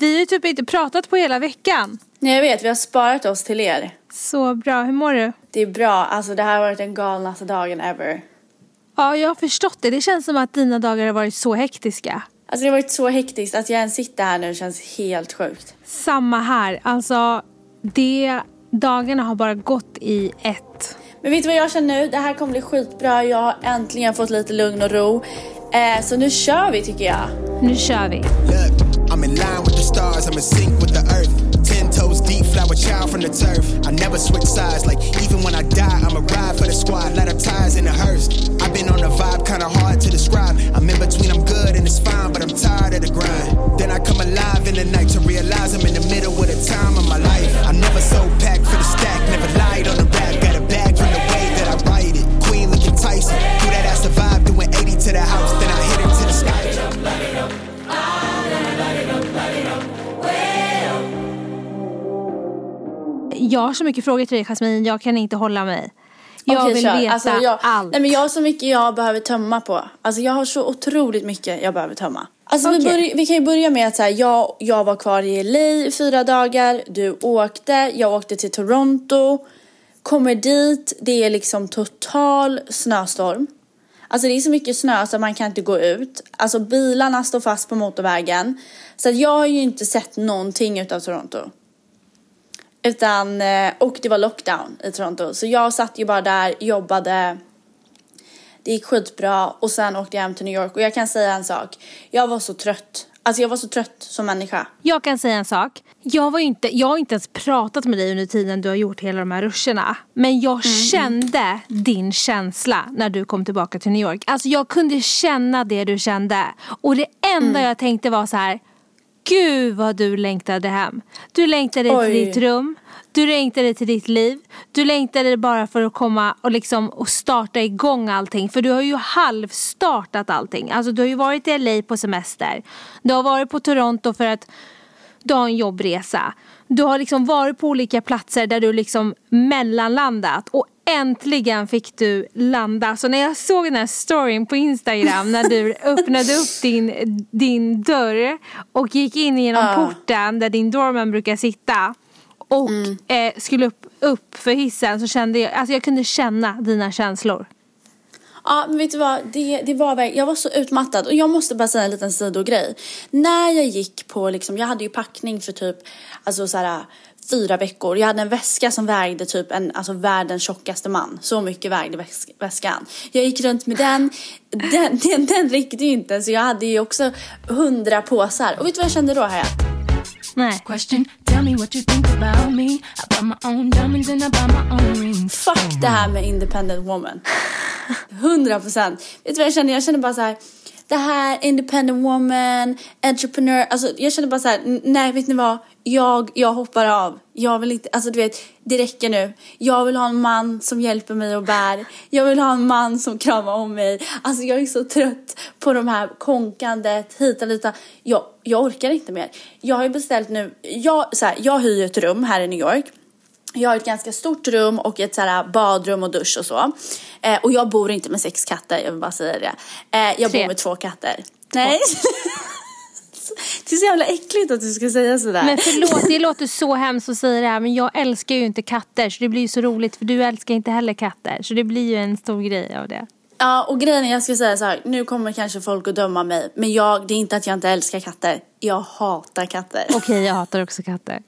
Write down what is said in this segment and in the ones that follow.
Vi har ju typ inte pratat på hela veckan. Nej jag vet, vi har sparat oss till er. Så bra, hur mår du? Det är bra, alltså det här har varit den galnaste dagen ever. Ja, jag har förstått det. Det känns som att dina dagar har varit så hektiska. Alltså det har varit så hektiskt, att jag ens sitter här nu känns helt sjukt. Samma här. Alltså, det, dagarna har bara gått i ett. Men vet du vad jag känner nu? Det här kommer bli skitbra, jag har äntligen fått lite lugn och ro. Eh, så nu kör vi tycker jag. Nu kör vi. I'm in line with the stars, I'm in sync with the earth. Ten toes deep, flower child from the turf. I never switch sides, like even when I die, I'm a ride for the squad, lot of ties in the hearse. I've been on a vibe, kinda hard to describe. I'm in between, I'm good and it's fine, but I'm tired of the grind. Then I come alive in the night to realize I'm in the middle of the time of my life. I never so packed for the stack, never lied on the rap, got a bag from the way that I write it. Queen looking Tyson, do that ass survive, doing 80 to the house, Jag har så mycket frågor till dig Jasmine, jag kan inte hålla mig. Jag Okej, vill kör. veta Alltså, jag, allt. Nej, men jag har så mycket jag behöver tömma på. Alltså jag har så otroligt mycket jag behöver tömma. Alltså vi, Okej. börj- vi kan ju börja med att så här, jag, jag var kvar i LA i fyra dagar, du åkte, jag åkte till Toronto, kommer dit, det är liksom total snöstorm. Alltså det är så mycket snö så man kan inte gå ut. Alltså bilarna står fast på motorvägen. Så att jag har ju inte sett någonting utav Toronto. Utan, eh, och det var lockdown i Toronto. Så jag satt ju bara där, jobbade. Det gick skitbra och sen åkte jag hem till New York. Och jag kan säga en sak. Jag var så trött. Alltså jag var så trött som människa. Jag kan säga en sak. Jag, var inte, jag har inte ens pratat med dig under tiden du har gjort hela de här ruscherna. Men jag kände din känsla när du kom tillbaka till New York. Alltså jag kunde känna det du kände. Och det enda jag tänkte var så här. Gud vad du längtade hem. Du längtade Oj. till ditt rum. Du längtade till ditt liv. Du längtade bara för att komma och, liksom, och starta igång allting. För du har ju halvstartat allting. Alltså du har ju varit i LA på semester. Du har varit på Toronto för att du har en jobbresa. Du har liksom varit på olika platser där du liksom mellanlandat. Och äntligen fick du landa. Så när jag såg den här storyn på Instagram när du öppnade upp din, din dörr och gick in genom Ah. porten där din doorman brukar sitta och eh, skulle upp, upp för hissen så kände jag, alltså jag kunde känna dina känslor. Ja, men vet du vad? Det, det var jag var så utmattad och jag måste bara säga en liten sidogrej. När jag gick på liksom, jag hade ju packning för typ, alltså så här fyra veckor. Jag hade en väska som vägde typ en, alltså världens tjockaste man. Så mycket vägde väs- väskan. Jag gick runt med den, den, den, den räckte ju inte så jag hade ju också hundra påsar. Och vet du vad jag kände då här? Nej. Question, tell me what you think about me. I buy my own diamonds and I buy my own rings. Fuck det här med independent woman. 100 procent. Vet du vad jag känner? Jag känner bara så här. Det här independent woman, entreprenör. Alltså jag känner bara så här. Nej, vet ni vad? Jag, jag hoppar av. Jag vill inte, alltså du vet, det räcker nu. Jag vill ha en man som hjälper mig och bär. Jag vill ha en man som kramar om mig. Alltså jag är så trött på de här konkandet hit och dit. Jag, jag orkar inte mer. Jag har ju beställt nu, jag, så här, jag hyr ju ett rum här i New York. Jag har ett ganska stort rum och ett så här badrum och dusch och så. Eh, och jag bor inte med sex katter, jag vill bara säga det. Eh, jag Tre. bor med två katter. Nej. det är så jävla äckligt att du ska säga sådär. Men förlåt, det låter så hemskt att säga det här men jag älskar ju inte katter så det blir ju så roligt för du älskar inte heller katter så det blir ju en stor grej av det. Ja, och grejen är, jag ska säga så här, nu kommer kanske folk att döma mig. Men jag, det är inte att jag inte älskar katter. Jag hatar katter. Okej, jag hatar också katter.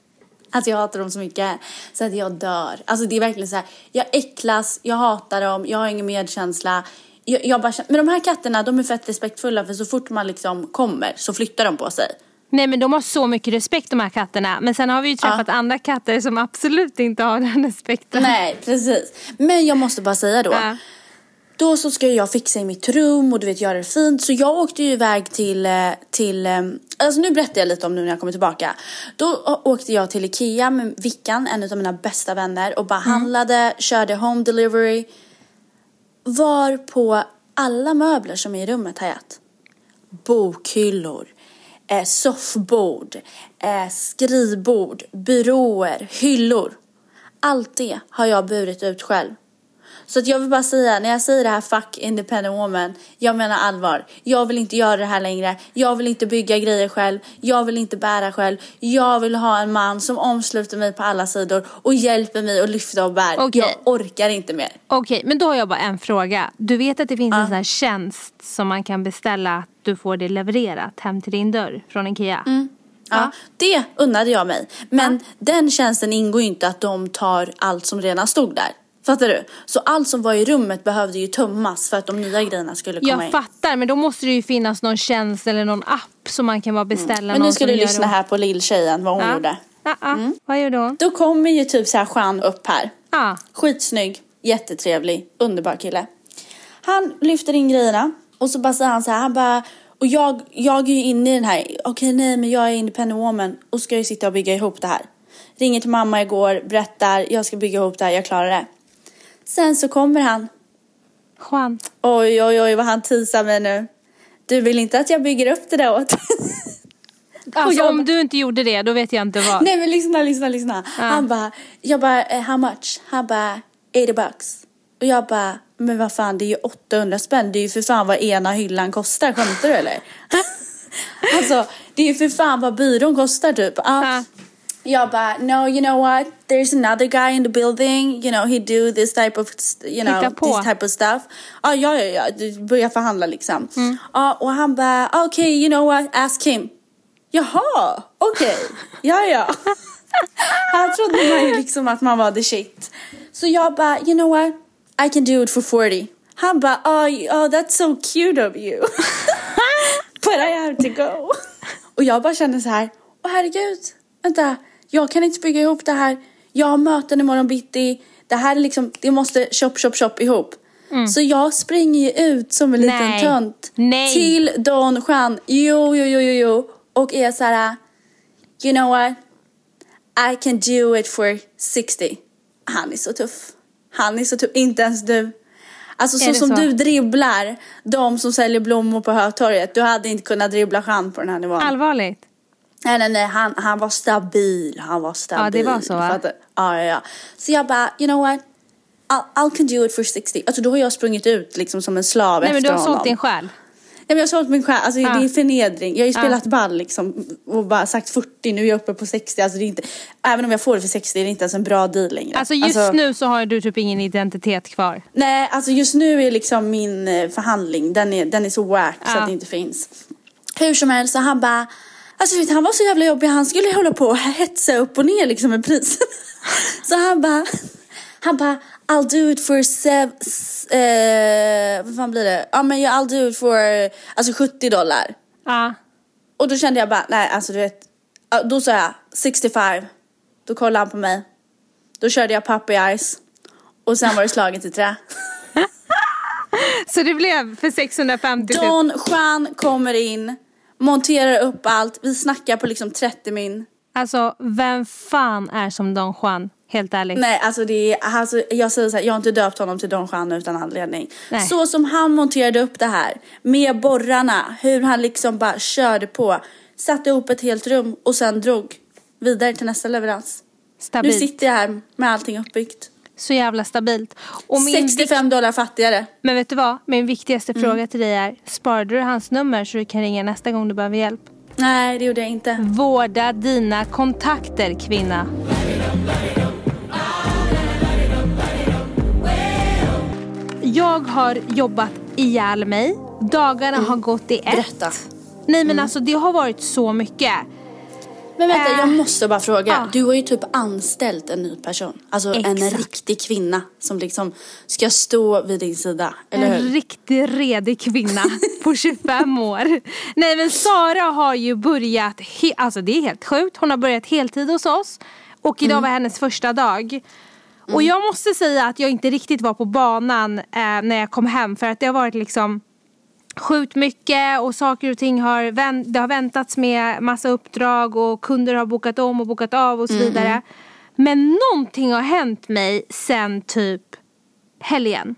Alltså jag hatar dem så mycket så att jag dör. Alltså det är verkligen så här, jag äcklas, jag hatar dem, jag har ingen medkänsla. Jag, jag bara, känner- men de här katterna de är fett respektfulla för så fort man liksom kommer så flyttar de på sig. Nej men de har så mycket respekt de här katterna men sen har vi ju träffat andra katter som absolut inte har den respekten. Nej, precis. Men jag måste bara säga då. Ja. Då så ska jag fixa i mitt rum och du vet göra det fint. Så jag åkte ju iväg till, eh, till eh, alltså nu berättar jag lite om nu när jag kommer tillbaka. Då åkte jag till Ikea med Vickan, en av mina bästa vänner och bara handlade, körde home delivery. Var på alla möbler som är i rummet har jag Bokhyllor, eh, soffbord, eh, skrivbord, byråer, hyllor. Allt det har jag burit ut själv. Så att jag vill bara säga, när jag säger det här fuck independent woman, jag menar allvar. Jag vill inte göra det här längre. Jag vill inte bygga grejer själv. Jag vill inte bära själv. Jag vill ha en man som omsluter mig på alla sidor och hjälper mig att lyfta och bära. Okej. Jag orkar inte mer. Okej, men då har jag bara en fråga. Du vet att det finns en sån här tjänst som man kan beställa att du får det levererat hem till din dörr från Ikea? Ja, det unnade jag mig. Men den tjänsten ingår ju inte att de tar allt som redan stod där. Fattar du? Så allt som var i rummet behövde ju tömmas för att de nya grejerna skulle komma Jag in. fattar, men då måste det ju finnas någon tjänst eller någon app som man kan bara beställa Men någon nu ska du lyssna här på lilltjejen, vad hon Ja. gjorde. Ja, ja. Vad gör du? Då kommer ju typ så här Jean upp här. Ja. Skitsnygg, jättetrevlig, underbar kille. Han lyfter in grejerna och så bara säger han så här, han bara och jag, jag är ju inne i den här, okej nej men jag är independent woman och ska ju sitta och bygga ihop det här. Ringer till mamma igår, berättar, jag ska bygga ihop det här, jag klarar det. Sen så kommer han, Juan. oj oj oj vad han teasar mig nu. Du vill inte att jag bygger upp det där åt Alltså jag- om du inte gjorde det, då vet jag inte vad. Nej men lyssna, lyssna, lyssna. Han bara, jag bara, eh, how much? Han bara, 80 bucks. Och jag bara, men vad fan det är ju 800 spänn. Det är ju för fan vad ena hyllan kostar. Skämtar du eller? alltså, det är ju för fan vad byrån kostar typ. Ja. Ja. Jag bara, no you know what? There's another guy in the building. You know he do this type of, you know, this type of stuff. Ja, ja, ja, ja. Du börjar förhandla liksom. Ja, och han bara, okej okay, you know what? Ask him. Jaha, okej. Ja, ja. Här trodde man ju liksom att man var the shit. Så jag bara, you know what? I can do it for 40. Han bara, oh, oh that's so cute of you. But I have to go. Och jag bara kände så här, åh herregud, vänta, jag kan inte bygga ihop det här. Jag har möten imorgon bitti. Det här är liksom, det måste chop, chop, chop ihop. Så jag springer ju ut som en liten Nej. tönt Nej. till Don Juan. Jo, jo, jo, jo, jo. Och är så här, you know what? I can do it for 60. Han är så tuff. Han är så tuff. Inte ens du. Alltså så som så? du dribblar de som säljer blommor på Hötorget. Du hade inte kunnat dribbla Jean på den här nivån. Allvarligt. Nej, nej, nej. Han, han var stabil. Han var stabil. Ja, det var så, va? Ja, ja, ja. Så jag bara, you know what? I'll, I can do it for 60. Alltså då har jag sprungit ut liksom som en slav Nej efter men du har honom. sålt din själ. Nej men jag har sålt min själ, alltså Ja. det är förnedring. Jag har ju Ja. spelat ball liksom och bara sagt 40, nu är jag uppe på 60. Alltså det är inte, även om jag får det för 60 är det inte ens en bra deal längre. Alltså just nu så har du typ ingen identitet kvar. Nej, alltså just nu är liksom min eh, förhandling, den är, den är så wack så Ja. att det inte finns. Hur som helst, så han bara, alltså vet, han var så jävla jobbig, han skulle hålla på och hetsa upp och ner liksom med priserna. så han bara, han bara, I'll do it for sev, eh, vad fan blir det? Ja men I'll do it for, alltså 70 dollar. Ja. Och då kände jag bara, nej alltså du vet. Då sa jag 65. Då kollade han på mig. Då körde jag puppy eyes. Och sen var det slaget i trä. Så det blev för 650 typ. Don Juan kommer in, monterar upp allt. Vi snackar på liksom 30 min. Alltså vem fan är som Don Juan? Helt ärligt. Nej alltså det är, alltså, jag säger så här, jag har inte döpt honom till Don Juan utan anledning. Nej. Så som han monterade upp det här med borrarna, hur han liksom bara körde på. Satte ihop ett helt rum och sen drog vidare till nästa leverans. Nu Stabilt. sitter jag här med allting uppbyggt. Så jävla stabilt. Och min 65 dollar fattigare. Men vet du vad? Min viktigaste Mm. fråga till dig är, sparade du hans nummer så du kan ringa nästa gång du behöver hjälp? Nej, det gjorde jag inte. Vårda dina kontakter kvinna. Jag har jobbat ihjäl mig. Dagarna har gått i ett. Mm. Berätta. Mm. Nej men alltså det har varit så mycket. Men vänta, jag måste bara fråga. Ja. Du har ju typ anställt en ny person. Alltså en Exakt. riktig kvinna som liksom ska stå vid din sida. Eller En hur? riktigt redig kvinna på 25 år. Nej men Sara har ju börjat, alltså det är helt sjukt, hon har börjat heltid hos oss. Och idag var hennes första dag. Och jag måste säga att jag inte riktigt var på banan eh, när jag kom hem för att det har varit liksom sjukt mycket och saker och ting har, vänt, det har väntats med massa uppdrag och kunder har bokat om och bokat av och så vidare. Men någonting har hänt mig sen typ helgen.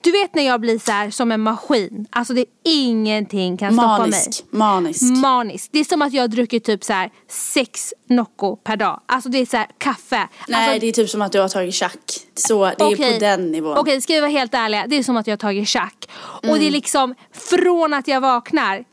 Du vet när jag blir så här som en maskin. Alltså det är ingenting kan stoppa mig. Manisk. Manisk. Det är som att jag har druckit typ så här sex Nocco per dag. Alltså det är så här kaffe. Nej, alltså, det är typ som att du har tagit tjack. Så det är Okej. på den nivån. Okej, ska vi vara helt ärliga. Det är som att jag har tagit tjack. Och det Mm. är liksom från att jag vaknar.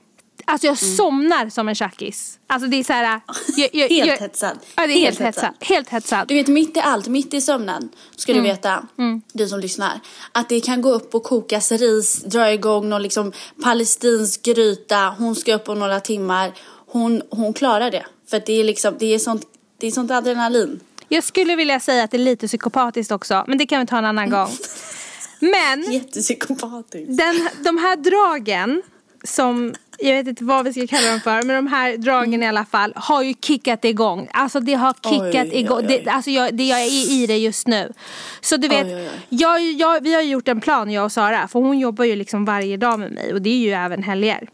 Alltså jag Mm. somnar som en tjackis. Alltså det är så här. Jag, jag, Helt jag, hetsad. Ja, det är helt, Helt hetsad. hetsad. Helt hetsad. Du vet mitt i allt, mitt i sömnen, ska Mm. du veta, du som lyssnar, att det kan gå upp och kokas ris, dra igång någon liksom palestinsk gryta, hon ska upp om några timmar, hon, hon klarar det. För det är liksom, det är sånt, det är sånt adrenalin. Jag skulle vilja säga att det är lite psykopatiskt också. Men det kan vi ta en annan gång. Men Jättepsykopatiskt. den, de här dragen som jag vet inte vad vi ska kalla dem för, men de här dragen i alla fall har ju kickat igång. Alltså det har kickat Oj, igång. oj, oj. Det, alltså jag, det, jag är i det just nu. Så du vet. Jag, jag, vi har ju gjort en plan jag och Sara, för hon jobbar ju liksom varje dag med mig och det är ju även helger.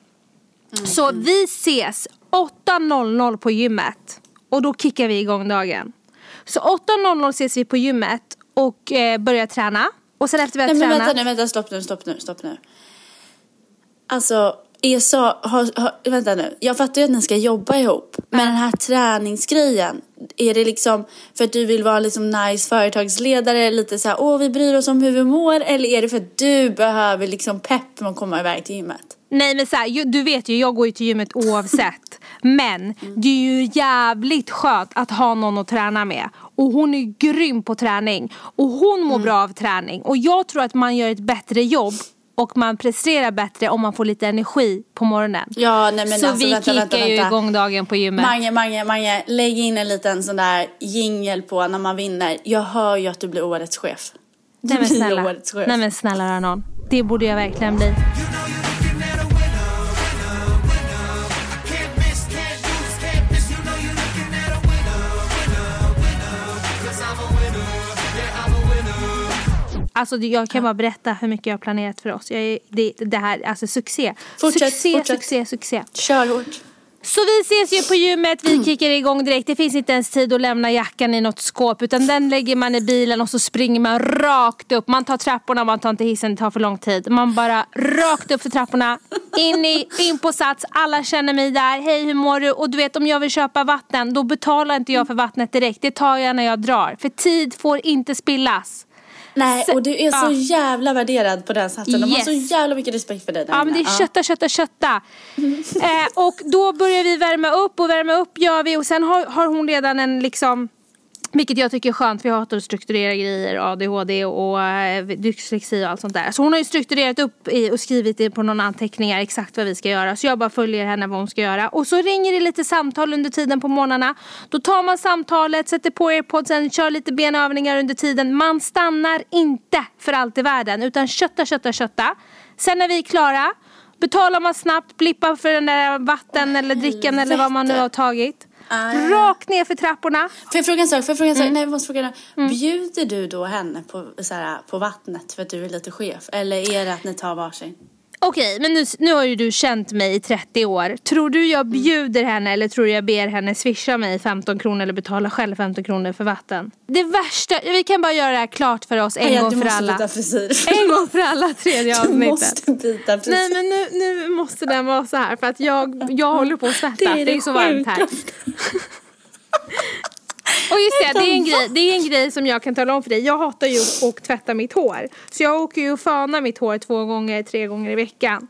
Mm, Så vi ses 8.00 på gymmet och då kickar vi igång dagen. Så 8.00 ses vi på gymmet och eh, börjar träna. Och sen efter vi har Nej men tränat. vänta nu, vänta, stopp nu, stopp nu, stopp nu. Alltså, ESA, har, har, vänta nu. Jag fattar ju att ni ska jobba ihop. Men den här träningsgrejen, är det liksom för att du vill vara liksom nice företagsledare, lite så här, åh vi bryr oss om hur vi mår, eller är det för att du behöver liksom pepp med att komma iväg till gymmet? Nej men så här, du vet ju, jag går ju till gymmet oavsett. Men det är ju jävligt skönt att ha någon att träna med. Och hon är grym på träning. Och hon mår bra av träning. Och jag tror att man gör ett bättre jobb och man presterar bättre om man får lite energi på morgonen. Ja, nej men så alltså vi vänta, kickar vänta, ju vänta. igång dagen på gymmet. Mange, Mange, Mange, lägg in en liten sån där jingel på när man vinner. Jag hör ju att du blir årets chef. Du Nej men blir snälla. årets chef. Nej men snälla Ranon. Det borde jag verkligen bli. Alltså jag kan bara berätta hur mycket jag har planerat för oss. Jag är, det, det här, alltså succé. Fortsätt, succé, fortsätt. succé, succé. Kör hårt. Så vi ses ju på gymmet, vi kickar igång direkt. Det finns inte ens tid att lämna jackan i något skåp utan den lägger man i bilen och så springer man rakt upp. Man tar trapporna, man tar inte hissen, det tar för lång tid. Man bara rakt upp för trapporna, in, i, in på Sats, alla känner mig där. Hej hur mår du? Och du vet om jag vill köpa vatten då betalar inte jag för vattnet direkt. Det tar jag när jag drar. För tid får inte spillas. Nej, och du är så ja. jävla värderad på den satsen. De har Yes. så jävla mycket respekt för dig där Ja men det är kötta, kötta, kötta. eh, och då börjar vi värma upp och värma upp gör vi och sen har, har hon redan en liksom vilket jag tycker är skönt, för jag hatar att strukturera grejer, ADHD och eh, dyslexi och allt sånt där. Så hon har ju strukturerat upp och skrivit det på några anteckningar exakt vad vi ska göra. Så jag bara följer henne vad hon ska göra. Och så ringer det lite samtal under tiden på morgnarna. Då tar man samtalet, sätter på airpodsen, kör lite benövningar under tiden. Man stannar inte för allt i världen utan kötta, kötta, kötta. Sen när vi är klara betalar man snabbt, blippar för den där vatten eller drickan eller vad man nu har tagit. Ah. Rakt ner för trapporna. Får jag fråga en sak? Får jag fråga en Mm. sak? Nej, jag måste fråga. en- Bjuder du då henne på, så här, på vattnet för att du är lite chef? Eller är det att ni tar varsin? Okej, men nu, nu har ju du känt mig i 30 år. Tror du jag Mm. bjuder henne eller tror du jag ber henne swisha mig 15 kronor eller betala själv 15 kronor för vatten? Det värsta, vi kan bara göra det här klart för oss en Aja, gång du för måste alla. byta frisyr. En gång för alla tredje Du avsnittet. måste byta frisyr. Nej men nu, nu måste den vara så här för att jag, jag håller på att svettas. Det är, så varmt här. Och just det, det är, en grej, det är en grej som jag kan tala om för dig. Jag hatar ju att tvätta mitt hår. Så jag åker ju och fönar mitt hår två gånger, tre gånger i veckan.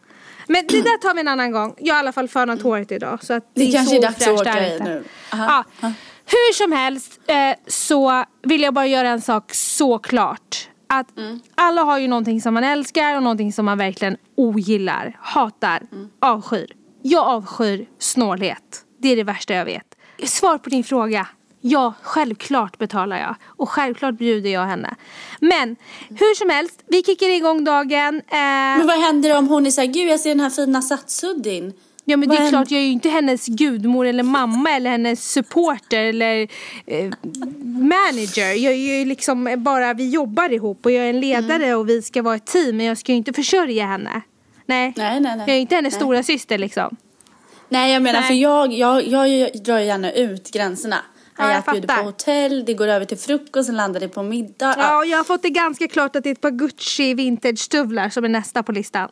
Men det där tar vi en annan gång. Jag har i alla fall fönat håret idag. Så att det, Det kanske så är dags att åka är i nu. Aha. Ja. Hur som helst eh, så vill jag bara göra en sak så klart. Att Mm. alla har ju någonting som man älskar och någonting som man verkligen ogillar, hatar, Mm. avskyr. Jag avskyr snålhet. Det är det värsta jag vet. Svar på din fråga. Ja, självklart betalar jag. Och självklart bjuder jag henne. Men hur som helst, vi kickar igång dagen. Eh, Men vad händer om hon är såhär, gud jag ser den här fina satssuddin. Ja men det är Vad klart, jag är ju inte hennes gudmor eller mamma eller hennes supporter eller eh, manager. Jag är ju liksom bara, vi jobbar ihop och jag är en ledare Mm. och vi ska vara ett team men jag ska ju inte försörja henne. Nej, Nej, nej, nej. jag är inte hennes Nej. stora syster liksom. Nej jag menar Nej. för jag, jag, jag, jag drar gärna ut gränserna. Ja, jag Hayat bjuder på fattar. hotell, det går över till frukost, sen landar det på middag. Ja, och jag har fått det ganska klart att det är ett par Gucci vintage-stövlar som är nästa på listan.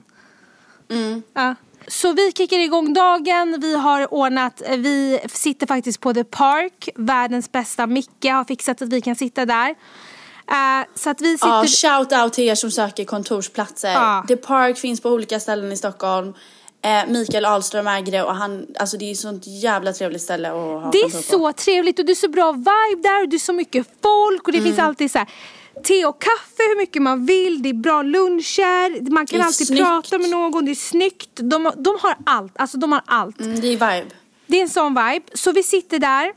Ja. Så vi kickar igång dagen, vi har ordnat, vi sitter faktiskt på The Park, världens bästa Micke har fixat att vi kan sitta där. Eh, så att vi sitter... Ja, shout out till er som söker kontorsplatser. Ja. The Park finns på olika ställen i Stockholm. Eh, Mikael Ahlström äger det och han, alltså det är ett sånt jävla trevligt ställe att ha Det är så trevligt och det är så bra vibe där och det är så mycket folk och det Mm. finns alltid så här te och kaffe hur mycket man vill, det är bra luncher, man kan är alltid snyggt. prata med någon, det är snyggt. De, de har allt, alltså de har allt. Mm, det är vibe. Det är en sån vibe. Så vi sitter där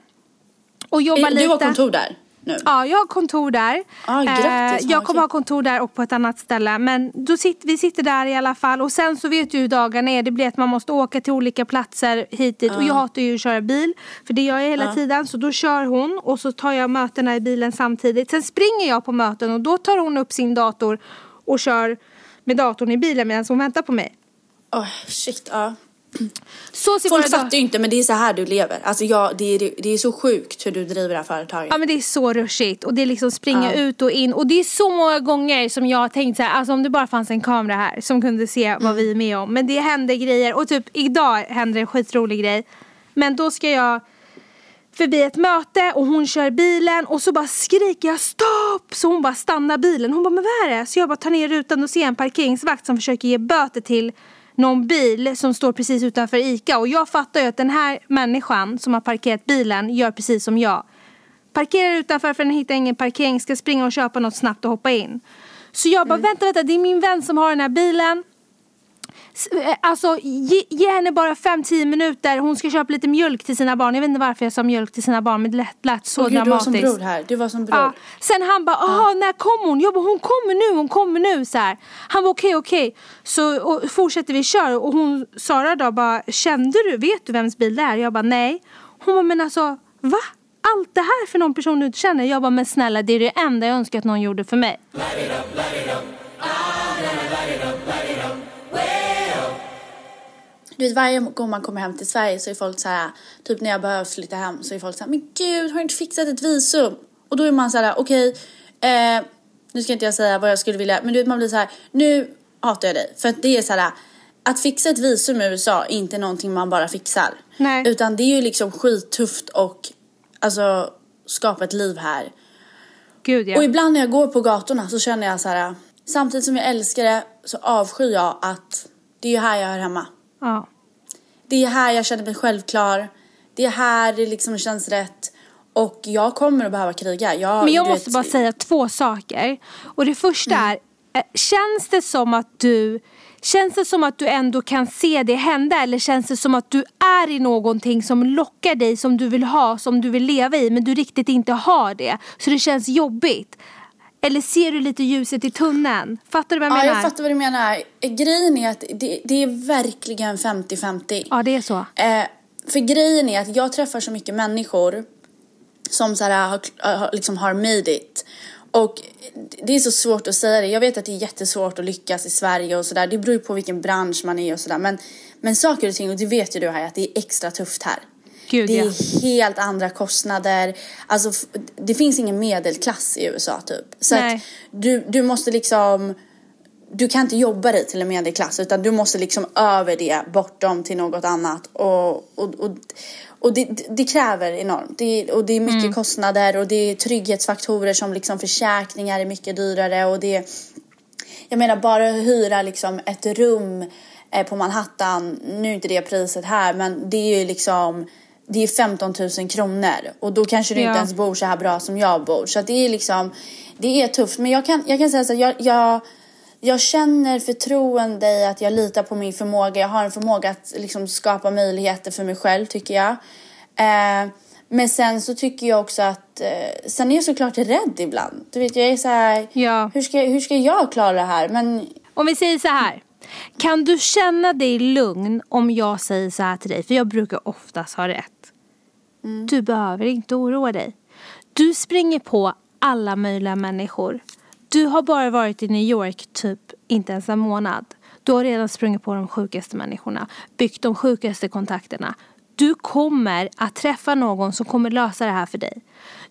och jobbar Eh, lite. Du har kontor där nu? Ja, jag har kontor där. Ah, grattis, Eh, jag kommer ha kontor där och på ett annat ställe. Men då sitter, vi sitter där i alla fall. Och sen så vet du hur dagarna är. Det blir att man måste åka till olika platser hit dit. Och jag hatar ju att köra bil. För det gör jag hela tiden. Så då kör hon och så tar jag mötena i bilen samtidigt. Sen springer jag på möten och då tar hon upp sin dator och kör med datorn i bilen medan hon väntar på mig. Oh, shit, ja. Folk fattar ju inte men det är så här du lever. Alltså jag, det, är, det är så sjukt hur du driver det här företaget. Ja men det är så rushigt och det är liksom springa ut och in och det är så många gånger som jag har tänkt så här, alltså om det bara fanns en kamera här som kunde se vad vi är med om. Men det händer grejer och typ idag händer en skitrolig grej. Men då ska jag förbi ett möte och hon kör bilen och så bara skriker jag stopp! Så hon bara stannar bilen. Hon bara men vad är det? Så jag bara tar ner rutan och ser en parkeringsvakt som försöker ge böter till någon bil som står precis utanför ICA och jag fattar ju att den här människan som har parkerat bilen gör precis som jag. Parkerar utanför för den hittar ingen parkering, ska springa och köpa något snabbt och hoppa in. Så jag bara vänta, vänta, det är min vän som har den här bilen. Eh, Alltså ge, ge henne bara 5-10 minuter, hon ska köpa lite mjölk till sina barn. Jag vet inte varför jag sa mjölk till sina barn men det lät, lät så Åh, gud, du var dramatiskt. som bror här. Du var som bror. Ja. Sen han bara, aha när kom hon? Jag bara, hon kommer nu, hon kommer nu så här. Han bara okej okej. Så och fortsätter vi köra och hon, Sara då bara, kände du, vet du vems bil det är? Jag bara nej. Hon bara men alltså va? Allt det här för någon person du inte känner? Jag bara men snälla det är det enda jag önskar att någon gjorde för mig. Du vet varje gång man kommer hem till Sverige så är folk så här, typ när jag behöver flytta hem så är folk så här, men gud har du inte fixat ett visum? Och då är man så här, okej, eh, nu ska inte jag säga vad jag skulle vilja, men du vet man blir så här, nu hatar jag dig. För att det är så här, att fixa ett visum i USA är inte någonting man bara fixar. Nej. Utan det är ju liksom skittufft och alltså skapa ett liv här. Gud ja. Och ibland när jag går på gatorna så känner jag så här, samtidigt som jag älskar det så avskyr jag att det är ju här jag hör hemma. ja. Det är här jag känner mig självklar. Det är här det liksom känns rätt. Och jag kommer att behöva kriga. Jag, Men jag måste vet- bara säga två saker. Och det första Mm. är, eh, känns det som att du Känns det som att du ändå kan se det hända eller känns det som att du är i någonting som lockar dig, som du vill ha, som du vill leva i men du riktigt inte har det? Så det känns jobbigt. Eller ser du lite ljuset i tunneln? Fattar du vad jag Ja, menar? jag fattar vad du menar. Grejen är att det, det är verkligen 50-50. Ja, det är så. Eh, för grejen är att jag träffar så mycket människor som så här, har, har, liksom har made it. Och det är så svårt att säga det. Jag vet att det är jättesvårt att lyckas i Sverige och sådär. Det beror ju på vilken bransch man är och sådär. Men, men saker och ting, och det vet ju du här, att det är extra tufft här. Gud, det är ja. helt andra kostnader. Alltså, det finns ingen medelklass i USA typ. Så Nej. att du, du måste liksom du kan inte jobba dig till en medelklass utan du måste liksom över det bortom till något annat och, och, och, och det, det kräver enormt. Det, och det är mycket kostnader och det är trygghetsfaktorer som liksom försäkringar är mycket dyrare och det jag menar bara att hyra liksom ett rum eh, på Manhattan, nu är inte det priset här men det är ju liksom det är 15 000 kronor och då kanske du Ja. inte ens bor så här bra som jag bor. Så det är liksom, det är tufft. Men jag kan, jag kan säga så här, jag, jag, jag känner förtroende i att jag litar på min förmåga. Jag har en förmåga att liksom skapa möjligheter för mig själv tycker jag. Eh, men sen så tycker jag också att, eh, sen är jag såklart rädd ibland. Du vet jag är så här, Ja. hur, ska, hur ska jag klara det här? Men Om vi säger så här. Kan du känna dig lugn om jag säger så här till dig? För jag brukar oftast ha rätt. Mm. Du behöver inte oroa dig. Du springer på alla möjliga människor. Du har bara varit i New York typ inte ens en månad. Du har redan sprungit på de sjukaste människorna. Byggt de sjukaste kontakterna. Du kommer att träffa någon som kommer lösa det här för dig.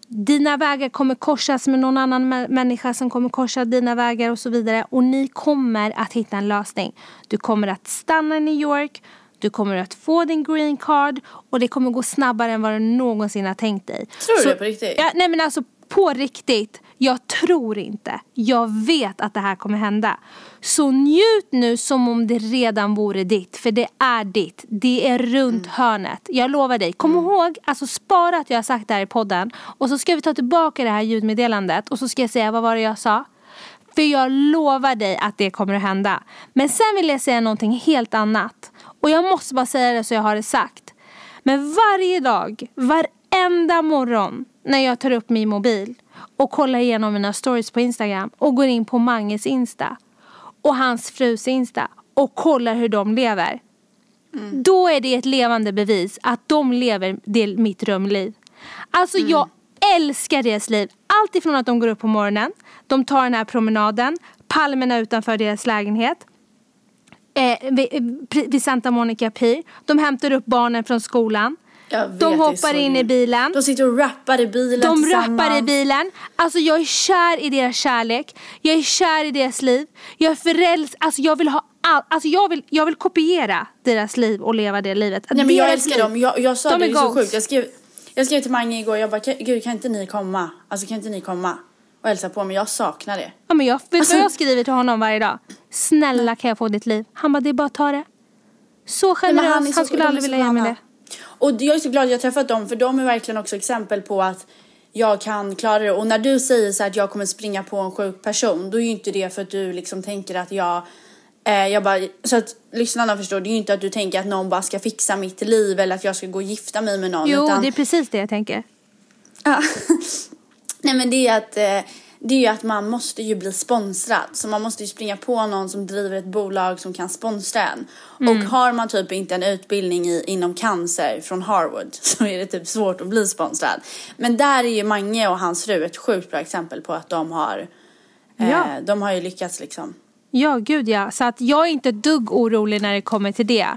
Dina vägar kommer korsas med någon annan människa som kommer korsa dina vägar och så vidare. Och ni kommer att hitta en lösning. Du kommer att stanna i New York. Du kommer att få din green card och det kommer gå snabbare än vad du någonsin har tänkt dig. Tror du det på riktigt? Ja, nej men alltså på riktigt. Jag tror inte. Jag vet att det här kommer hända. Så njut nu som om det redan vore ditt. För det är ditt. Det är runt hörnet. Jag lovar dig. Kom ihåg, alltså spara att jag har sagt det här i podden. Och så ska vi ta tillbaka det här ljudmeddelandet. Och så ska jag säga, vad var det jag sa? För jag lovar dig att det kommer att hända. Men sen vill jag säga någonting helt annat. Och jag måste bara säga det så jag har det sagt. Men varje dag, varenda morgon när jag tar upp min mobil och kollar igenom mina stories på Instagram och går in på Manges Insta och hans frus Insta och kollar hur de lever. Då är det ett levande bevis att de lever det, mitt drömliv. Alltså jag älskar deras liv. Allt ifrån att de går upp på morgonen, de tar den här promenaden, palmerna utanför deras lägenhet, eh, vid, vid Santa Monica Pier. De hämtar upp barnen från skolan. Vet, de hoppar in i bilen. De sitter och rappar i bilen De tillsammans. rappar i bilen. Alltså jag är kär i deras kärlek. Jag är kär i deras liv. Jag är förälskad. Alltså jag vill ha allt. Alltså jag vill, jag vill kopiera deras liv och leva det livet. Nej men jag älskar liv. dem. Jag, jag sa De det, är det är så sjukt. Jag skrev, jag skrev till Mange igår, jag bara, "Kan- gud kan inte ni komma? Alltså kan inte ni komma och hälsa på mig? Jag saknar det. Ja, men jag, vet Alltså- vad jag skriver till honom varje dag? Snälla kan jag få ditt liv? Han bara, det är bara att ta det. Så generös. han, så- skulle aldrig vilja ge mig det. Och jag är så glad att jag träffat dem för de är verkligen också exempel på att jag kan klara det. Och när du säger så här att jag kommer springa på en sjuk person, då är ju inte det för att du liksom tänker att jag eh, jag bara, så att lyssnarna förstår, det är ju inte att du tänker att någon bara ska fixa mitt liv eller att jag ska gå och gifta mig med någon. Jo, utan, det är precis det jag tänker. Ja. Nej men det är att eh, det är ju att man måste ju bli sponsrad. Så man måste ju springa på någon som driver ett bolag som kan sponsra en. Och har man typ inte en utbildning i, inom cancer från Harvard så är det typ svårt att bli sponsrad. Men där är ju Mange och hans fru ett sjukt bra exempel på att de har eh, Ja. de har ju lyckats liksom. Ja, gud ja. Så att jag är inte dugg orolig när det kommer till det.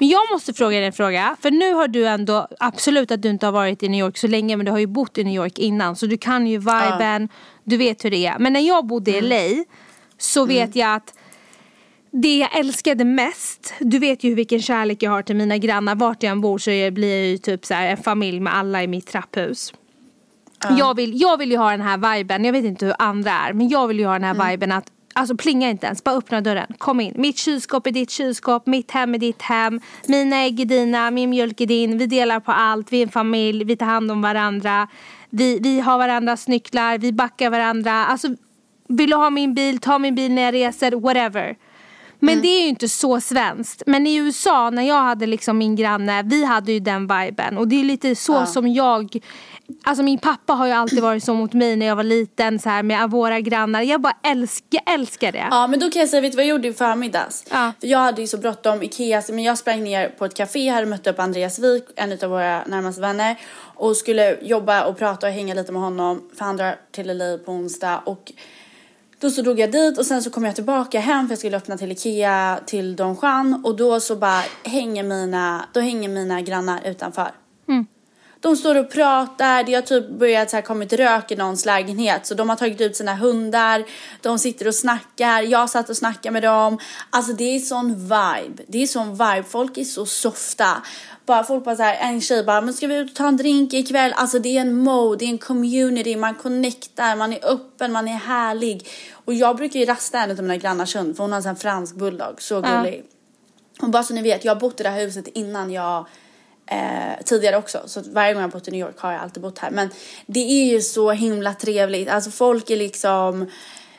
Men jag måste fråga dig en fråga. För nu har du ändå, absolut att du inte har varit i New York så länge men du har ju bott i New York innan. Så du kan ju viben, du vet hur det är. Men när jag bodde i LA så vet jag att det jag älskade mest, du vet ju vilken kärlek jag har till mina grannar. Vart jag än bor så blir jag ju typ så en familj med alla i mitt trapphus. Jag, vill, jag vill ju ha den här viben, jag vet inte hur andra är, men jag vill ju ha den här viben att Alltså plinga inte ens, bara öppna dörren. Kom in. Mitt kylskåp är ditt kylskåp, mitt hem är ditt hem. Mina ägg är dina, min mjölk är din. Vi delar på allt, vi är en familj, vi tar hand om varandra. Vi, vi har varandras nycklar, vi backar varandra. Alltså, vill du ha min bil, ta min bil när jag reser, whatever. Men det är ju inte så svenskt. Men i USA när jag hade liksom min granne, vi hade ju den viben. Och det är lite så som jag, alltså min pappa har ju alltid varit så mot mig när jag var liten så här med våra grannar. Jag bara älskar, älskar det. Ja men då kan jag säga, vet du vad jag gjorde i förmiddags? Ja. För jag hade ju så bråttom, Ikea, men jag sprang ner på ett café, hade mött upp Andreas Wik, en av våra närmaste vänner. Och skulle jobba och prata och hänga lite med honom, för han drar till LA på onsdag. Och då så drog jag dit och sen så kom jag tillbaka hem för jag skulle öppna till Ikea till Don Juan. Och då så bara hänger mina, då hänger mina grannar utanför. Mm. De står och pratar, det har typ börjat så här kommit rök i någons lägenhet så de har tagit ut sina hundar, de sitter och snackar, jag satt och snackade med dem. Alltså det är sån vibe, det är sån vibe, folk är så softa. Bara folk bara så här, en tjej bara, men ska vi ut och ta en drink ikväll? Alltså det är en mode, det är en community, man connectar, man är öppen, man är härlig. Och jag brukar ju rasta en av mina grannars hund för hon har en sån fransk bulldog, så Ja. gullig. Och bara så ni vet, jag har bott i det här huset innan jag eh, tidigare också. Så varje gång jag har bott i New York har jag alltid bott här. Men det är ju så himla trevligt. Alltså folk är liksom...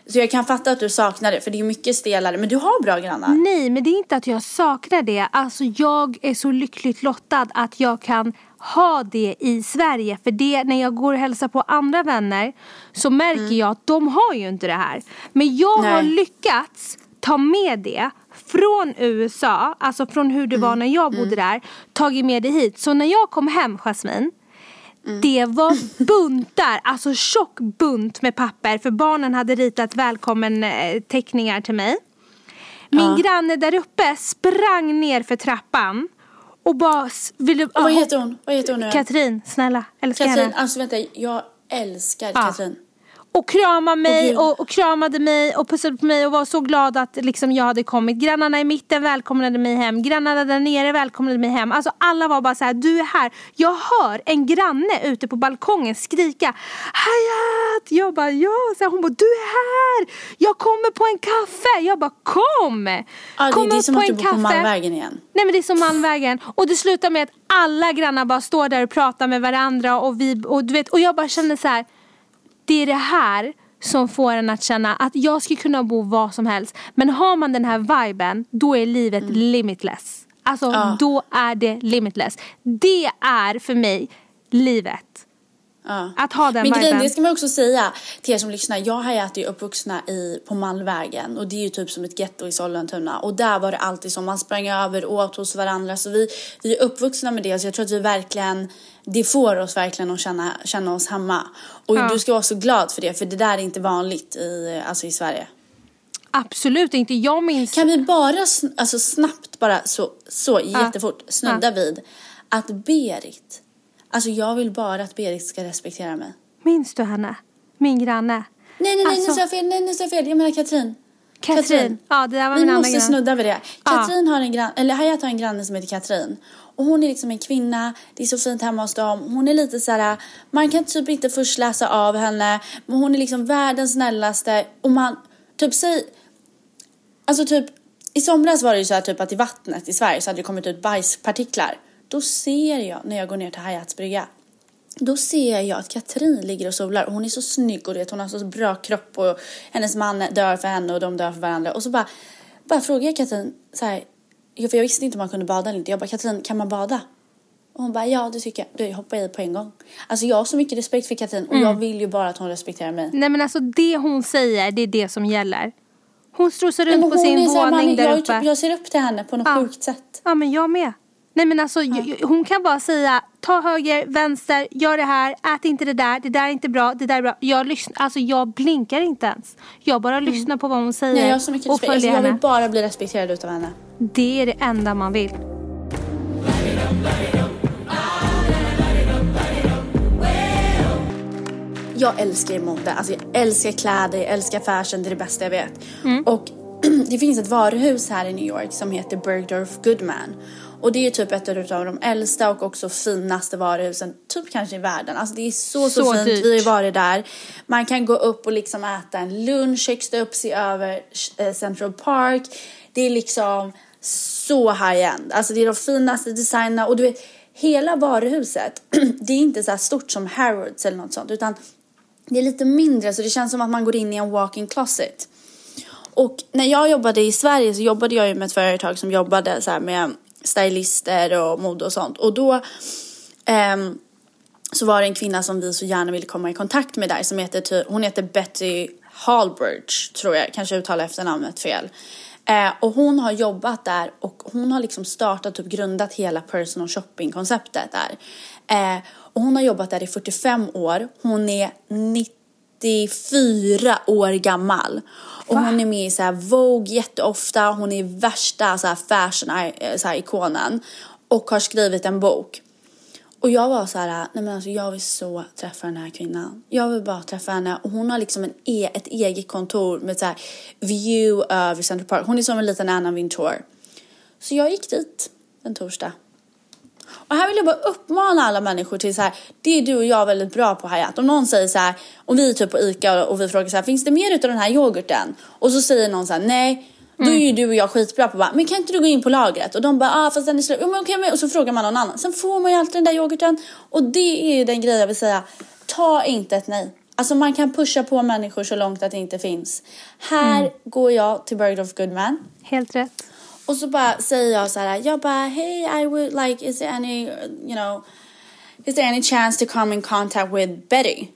Så jag kan fatta att du saknar det för det är mycket stelare. Men du har bra grannar. Nej, men det är inte att jag saknar det. Alltså jag är så lyckligt lottad att jag kan ha det i Sverige. För det, när jag går och hälsar på andra vänner så märker jag att de har ju inte det här. Men jag har Nej. lyckats ta med det från USA, alltså från hur det var när jag bodde där, tagit med det hit. Så när jag kom hem, Jasmine, det var buntar, alltså tjock bunt med papper för barnen hade ritat välkommen eh, teckningar till mig. Min granne där uppe sprang ner för trappan Och bara ville... Och vad heter hon? Vad heter hon nu? Katrin, snälla. Älskar Katrin, henne. alltså vänta, jag älskar Ja. Katrin. Och kramade mig och, och kramade mig och pussade på mig och var så glad att liksom, jag hade kommit. Grannarna i mitten välkomnade mig hem. Grannarna där nere välkomnade mig hem. Alltså alla var bara så här, du är här. Jag hör en granne ute på balkongen skrika Hayat! Jag bara ja. Så här, hon bara du är här. Jag kommer på en kaffe. Jag bara kom. Ja, det, kom det är upp som på att du bor på kaffe. Malmvägen igen. Nej men det är som Malmvägen. Och det slutar med att alla grannar bara står där och pratar med varandra och vi, och du vet, och jag bara känner så här. Det är det här som får en att känna att jag skulle kunna bo var som helst. Men har man den här viben, då är livet limitless. Alltså Ja. då är det limitless. Det är för mig livet. Ja. Att ha den Men grejen, det ska man också säga till er som lyssnar. Jag är ju uppvuxna i, på Malmvägen och det är ju typ som ett getto i Sollentuna. Och där var det alltid som man sprang över och åt hos varandra. Så vi, vi är uppvuxna med det. Så jag tror att vi verkligen, det får oss verkligen att känna, känna oss hemma. Och Ja. du ska vara så glad för det, för det där är inte vanligt i, alltså i Sverige. Absolut inte. Jag minns... Kan vi bara alltså snabbt, bara så, så jättefort snudda vid att Berit, alltså jag vill bara att Berit ska respektera mig. Minns du henne? Min granne. Nej, nej, nej, Alltså- nu sa jag fel, nej, nu sa jag fel, jag menar Katrin. Katrin. Ja, det där var Vi min måste snudda vid det. Ja. Katrin har en granne, eller Hayat har en granne som heter Katrin. Och hon är liksom en kvinna, det är så fint hemma hos dem. Hon är lite så här, man kan typ inte först läsa av henne, men hon är liksom världens snällaste. Och man, typ säg, alltså typ, i somras var det ju så här typ att i vattnet i Sverige så hade det kommit ut bajspartiklar. Då ser jag, när jag går ner till Hayats brygga, då ser jag att Katrin ligger och solar och hon är så snygg och vet, hon har så bra kropp och hennes man dör för henne och de dör för varandra. Och så bara, bara frågar jag Katrin så här, för jag visste inte om man kunde bada eller inte. Jag bara, Katrin kan man bada? Och hon bara, ja det tycker jag. Du hoppar i på en gång. Alltså jag har så mycket respekt för Katrin och jag vill ju bara att hon respekterar mig. Nej men alltså det hon säger, det är det som gäller. Hon strosar runt hon på sin våning där jag, är uppe. typ, jag ser upp till henne på något Ja. sjukt sätt. Ja men jag med. Nej men alltså jag- hon kan bara säga ta höger, vänster, gör det här, ät inte det där, det där är inte bra, det där är bra. Jag, lyssnar, alltså, jag blinkar inte ens. Jag bara lyssnar på vad hon säger Nej, jag har så mycket och. Alltså, följer jag vill henne. bara bli respekterad utav henne. Det är det enda man vill. Jag älskar mode, alltså jag älskar kläder, jag älskar fashion, det är det bästa jag vet. Och det finns ett varuhus här i New York som heter Bergdorf Goodman. Och det är typ ett av de äldsta och också finaste varuhusen, typ kanske i världen. Alltså det är så, så, Så fint, dyrt. vi har varit där. Man kan gå upp och liksom äta en lunch högst upp, se över eh, Central Park. Det är liksom så high-end. Alltså det är de finaste designerna och du vet, hela varuhuset, det är inte så här stort som Harrods eller något sånt, utan det är lite mindre så det känns som att man går in i en walk-in closet. Och när jag jobbade i Sverige så jobbade jag ju med ett företag som jobbade så här med stylister och mode och sånt. Och då um, så var det en kvinna som vi så gärna ville komma i kontakt med där som heter, hon heter Betty Hallbridge tror jag, kanske jag uttalar efternamnet fel. Eh, och hon har jobbat där och hon har liksom startat och grundat hela personal shopping konceptet där. Eh, och hon har jobbat där i 45 år. Hon är 94 år gammal. Och hon är med i så här Vogue jätteofta. Hon är värsta så här fashion eh, så här, ikonen. Och har skrivit en bok. Och jag var så här, nej men alltså jag vill så träffa den här kvinnan. Jag vill bara träffa henne och hon har liksom en e ett eget kontor med så här view över Central Park. Hon är som en liten Anna Wintour. Så jag gick dit en torsdag. Och här vill jag bara uppmana alla människor till så här, det är du och jag väldigt bra på Hayat. Om någon säger så här, om vi är typ på ICA och vi frågar så här, finns det mer utav den här yoghurten? Och så säger någon så här, nej. Då är ju du och jag skitbra på bara, men kan inte du gå in på lagret? Och de bara, ah fast den är slut. Jo, men okej, men... Och så frågar man någon annan. Sen får man ju alltid den där yoghurten. Och det är ju den grejen jag vill säga. Ta inte ett nej. Alltså man kan pusha på människor så långt att det inte finns. Här går jag till Bergdorf Goodman. Helt rätt. Och så bara säger jag så här, jag bara, hey I would like, is there any, you know, is there any chance to come in contact with Betty?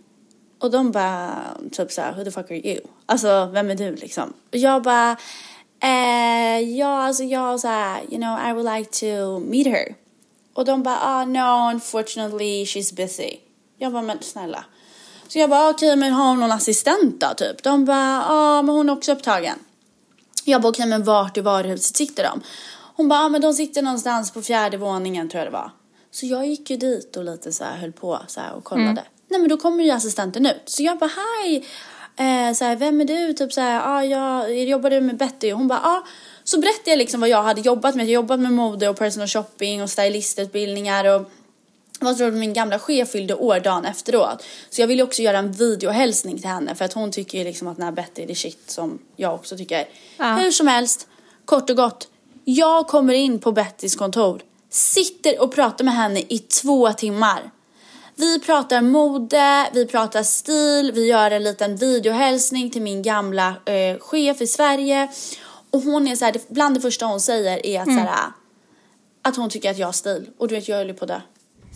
Och de bara, typ så här, who the fuck are you? Alltså, vem är du liksom? Och jag bara, eh, ja, alltså jag så här, you know, I would like to meet her. Och de bara, ah no, unfortunately she's busy. Jag bara, men snälla. Så jag bara, ah, okej, men har hon någon assistent då, typ? De bara, ja, ah, men hon är också upptagen. Jag bara, okej men vart i varuhuset sitter de? Hon bara, ah, men de sitter någonstans på fjärde våningen tror jag det var. Så jag gick ju dit och lite så här höll på så här och kollade. Mm. Nej men då kommer ju assistenten ut. Så jag bara, hej! Eh, så här, vem är du? Typ så här, ah, jag jobbade med Betty. Och hon bara, ah. Så berättade jag liksom vad jag hade jobbat med. Jag jobbat med mode och personal shopping och stylistutbildningar och vad tror du min gamla chef fyllde år dagen efteråt. Så jag ville också göra en videohälsning till henne för att hon tycker ju liksom att den här Betty är det shit som jag också tycker. Ja. Hur som helst, kort och gott. Jag kommer in på Bettys kontor, sitter och pratar med henne i två timmar. Vi pratar mode, vi pratar stil, vi gör en liten videohälsning till min gamla eh, chef i Sverige. Och hon är så här, bland det första hon säger är att, så här, att hon tycker att jag har stil. Och du vet, jag höll ju på det.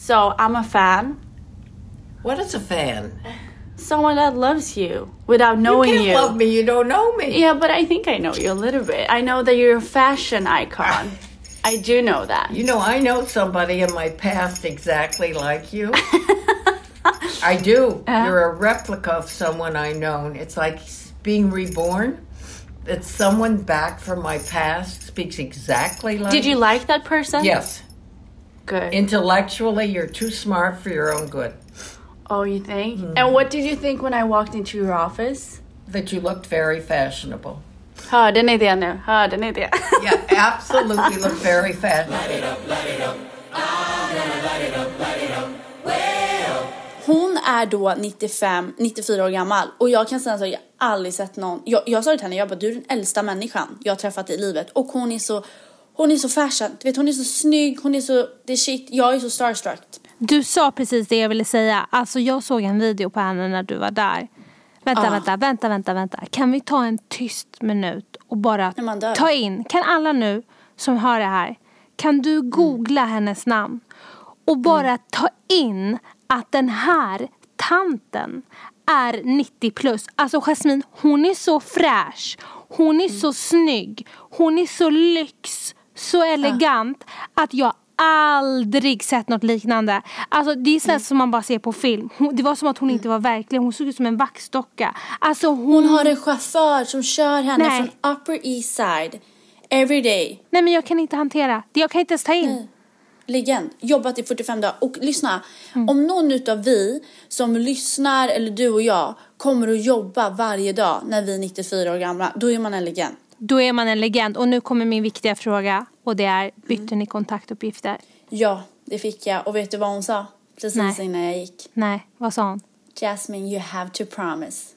So, I'm a fan. What is a fan? Someone that loves you without knowing You can't you. love me. You don't know me. Yeah, but I think I know you a little bit. I know that you're a fashion icon. I do know that. You know, I know somebody in my past exactly like you. I do. Uh-huh. You're a replica of someone I known. It's like being reborn. It's someone back from my past speaks exactly like. Did you like that person? Yes. Good. Intellectually, you're too smart for your own good. oh, you think? And what did you think when I walked into your office? That you looked very fashionable. Hörde ni det nu? Hörde ni det? Yeah, absolutely look very fashionable. Hon är då 95, 94 år gammal och jag kan säga så, jag aldrig sett någon, jag, jag sa det till henne, jag bara du är den äldsta människan jag har träffat i livet och hon är så, hon är så fashion, du vet hon är så snygg, hon är så, det är shit, jag är så starstruck. Du sa precis det jag ville säga. Alltså jag såg en video på henne när du var där. Vänta, Ja. vänta, vänta, vänta, vänta. Kan vi ta en tyst minut och bara ta in, kan alla nu som hör det här, kan du googla hennes namn och bara ta in att den här tanten är 90 plus. Alltså Jasmine, hon är så fräsch, hon är så snygg, hon är så lyx, så elegant att jag aldrig sett något liknande. Alltså det är sånt som man bara ser på film. Hon, det var som att hon inte var verklig, hon såg ut som en vaxdocka. Alltså hon, Hon har en chaufför som kör henne Nej. från Upper East Side every day. Nej men jag kan inte hantera, det jag kan inte ens ta in. Legend. Jobbat i 45 dagar. Och lyssna, Mm. om någon utav vi som lyssnar, eller du och jag, kommer att jobba varje dag när vi är 94 år gamla, då är man en legend. Då är man en legend. Och nu kommer min viktiga fråga och det är, bytte ni kontaktuppgifter? Ja, det fick jag. Och vet du vad hon sa? Precis Nej. innan jag gick. Nej, vad sa hon? Jasmine, you have to promise.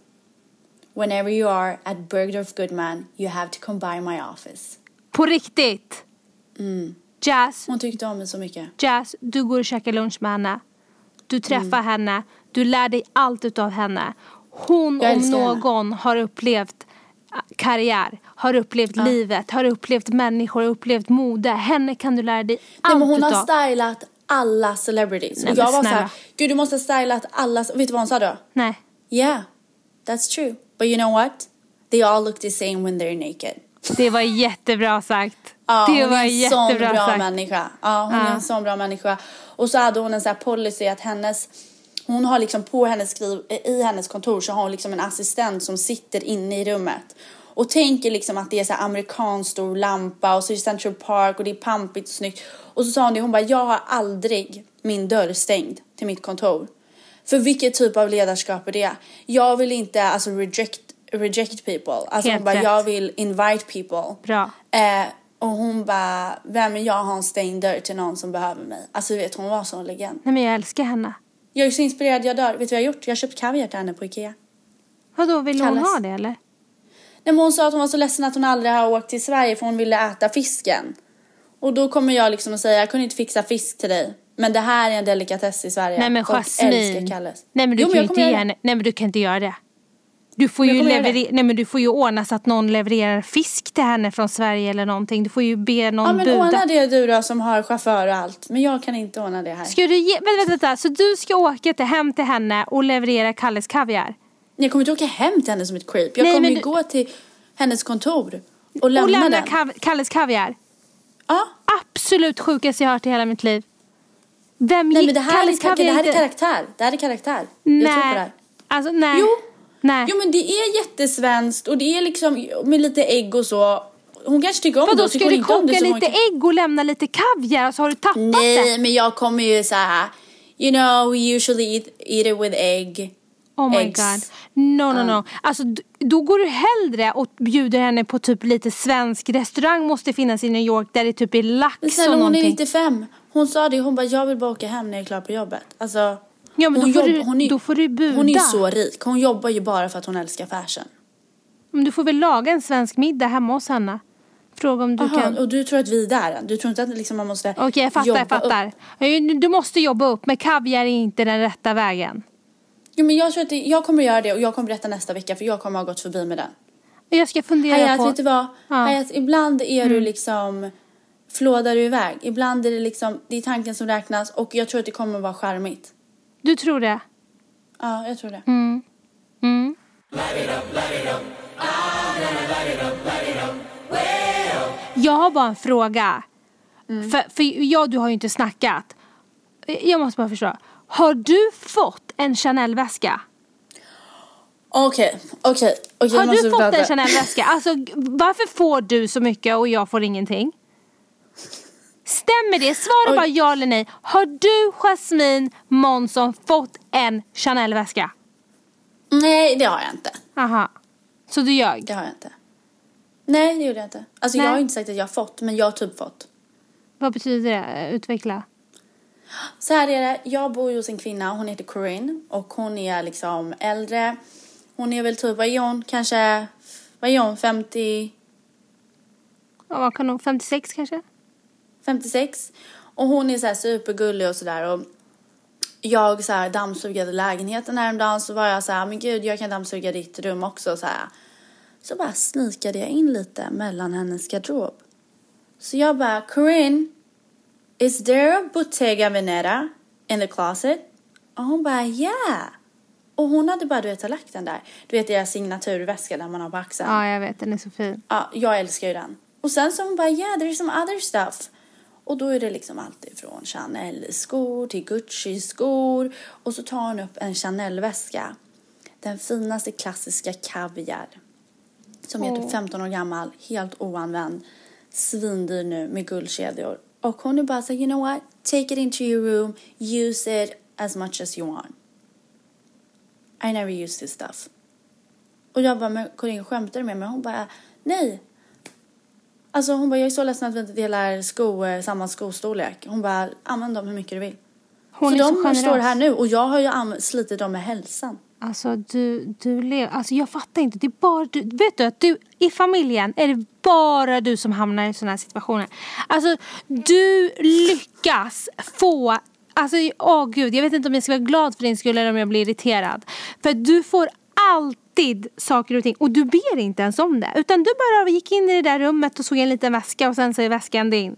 Whenever you are at Bergdorf Goodman, you have to come by my office. På riktigt! Mm. Jazz, Hon tyckte om mig så mycket. Jazz, du går och käkar lunch med henne. Du träffar Mm. henne, du lär dig allt utav henne. Hon om älskar henne. någon har upplevt karriär, har upplevt livet, har upplevt människor, har upplevt mode. Henne kan du lära dig Nej, allt men hon utav. har stylat alla celebrities. Nej, och jag var såhär, gud du måste ha stylat alla. Vet du vad hon sa då? Nej. Yeah, that's true. But you know what? They all look the same when they're naked. Det var jättebra sagt. Ja, det hon var är en sån jättebra bra sagt. människa. Ja, hon är Ja. en sån bra människa. Och så hade hon en sån här policy att hennes, hon har liksom på hennes skriv, i hennes kontor så har hon liksom en assistent som sitter inne i rummet. Och tänker liksom att det är så amerikansk stor lampa och så är det Central Park och det är pampigt och snyggt. Och så sa hon det, hon bara, jag har aldrig min dörr stängd till mitt kontor. För vilket typ av ledarskap är det? Jag vill inte alltså reject, reject people. Alltså Helt hon bara, rätt. jag vill invite people. Bra. Eh, och hon bara, vem är jag har en stängd dörr till någon som behöver mig. Alltså du vet, hon var sån legend. Nej men jag älskar henne. Jag är så inspirerad, jag dör. Vet du vad jag har gjort? Jag har köpt kaviar till henne på Ikea. Vadå, vill hon Kalles. ha det eller? Nej, hon sa att hon var så ledsen att hon aldrig har åkt till Sverige för hon ville äta fisken. Och då kommer jag liksom att säga, jag kunde inte fixa fisk till dig. Men det här är en delikatess i Sverige. Nej men Folk Jasmine. Kalles. Nej men du Jo, kan ju inte ge göra det. henne. Nej men du kan inte göra det. Du får Men ju leverera, nej men du får ju ordna så att någon levererar fisk till henne från Sverige eller någonting. Du får ju be någon Ja men buda. ordna det du då som har chaufför och allt. Men jag kan inte ordna det här. Ska du ge, vänta, vänta, vänta, så du ska åka till, hem till henne och leverera Kalles kaviar? Jag kommer inte åka hem till henne som ett creep. Jag Nej, kommer ju du- gå till hennes kontor och lämna, och lämna den. kav, Kalles kaviar? ja. Absolut sjukaste jag hört i hela mitt liv. Vem Nej men det här, är, Kalles det här är karaktär. Det här är karaktär. Jag tror på det Nej. här. Alltså nej. Jo. Nej. Jo men det är jättesvenskt och det är liksom med lite ägg och så. hon kanske tycker om Vadå, det. ska Tycker hon du koka hon lite kan- ägg och lämna lite kaviar så har du tappat det? Nej, men jag kommer ju så här. You know, we usually eat, eat it with egg. Oh my eggs. god. No, no, no. Alltså då går du hellre och bjuder henne på typ lite svensk restaurang måste finnas i New York där det typ är Men lax och snälla, hon är någonting. 95. Hon sa det, hon bara jag vill bara åka hem när jag är klar på jobbet. Alltså, Ja, men då hon får du- är- då får du buda. Hon är ju så rik. Hon jobbar ju bara för att hon älskar fashion. Men du får väl laga en svensk middag hemma hos henne. Fråga om du Jaha, kan. och du tror att vi är där än? Du tror inte att liksom man måste Okej, jag fattar, jag fattar. Upp? Du måste jobba upp, men kaviar är inte den rätta vägen. Jo, men jag tror att det, jag kommer göra det och jag kommer berätta nästa vecka för jag kommer ha gått förbi med den. Jag ska fundera Hayat, på... vet du vad? Ja. Mm. Hayat, ibland är du liksom flådar du iväg. Ibland är det liksom, det är tanken som räknas och jag tror att det kommer att vara charmigt. Du tror det? Ja, jag tror det. Mm. Mm. Jag har bara en fråga. För, för jag och du har ju inte snackat. Jag måste bara förstå. Har du fått en Chanel-väska? Okej, okej, okej. Har jag måste du fått prata. en Chanel-väska? Alltså varför får du så mycket och jag får ingenting? Stämmer det? Svara Oj. bara ja eller nej. Har du, Jasmine Månsson, fått en Chanel-väska? Nej, det har jag inte. Aha. Så du ljög? Det har jag inte. Nej, det gjorde jag inte. Alltså Nej. jag har inte sagt att jag har fått, men jag har typ fått. Vad betyder det? Utveckla. Så här är det, jag bor ju hos en kvinna, hon heter Corinne och hon är liksom äldre. Hon är väl typ, vad är hon? Kanske, vad är hon? 50, Ja, vad kan hon? 56 kanske? 56. Och hon är så här supergullig och sådär och jag så här dammsugade lägenheten häromdagen så var jag så här, men gud jag kan dammsuga ditt rum också så här. Så bara snikade jag in lite mellan hennes garderob. Så jag bara, Corinne, is there a Bottega Veneta in the closet? Och hon bara, yeah. Och hon hade bara, du vet, lagt den där. Du vet deras signaturväska där man har på axeln. Ja, jag vet. Den är så fin. Ja, jag älskar ju den. Och sen så hon bara, yeah, there's some other stuff. Och då är det liksom allt ifrån Chanel-skor till Gucci-skor. Och så tar hon upp en Chanel-väska. Den finaste klassiska kaviar. Som är typ 15 år gammal, helt oanvänd. Svindyr nu med guldkedjor. Och hon är bara så you know what? Take it into your room, use it as much as you want. I never use this stuff. Och jag bara, men Corinne skämtar du med mig? Hon bara, nej. Alltså hon bara, jag är så ledsen att vi inte delar sko, eh, samma skostorlek. Hon bara, använd dem hur mycket du vill. Hon så är så de generös. står här nu och jag har ju slitit dem med hälsan. Alltså du, du lever, alltså jag fattar inte. Det är bara du, vet du att du i familjen är det bara du som hamnar i sådana här situationer. Alltså du lyckas få, alltså åh gud jag vet inte om jag ska vara glad för din skull eller om jag blir irriterad. För du får alltid saker och ting och du ber inte ens om det. Utan du bara gick in i det där rummet och såg en liten väska och sen så är väskan din.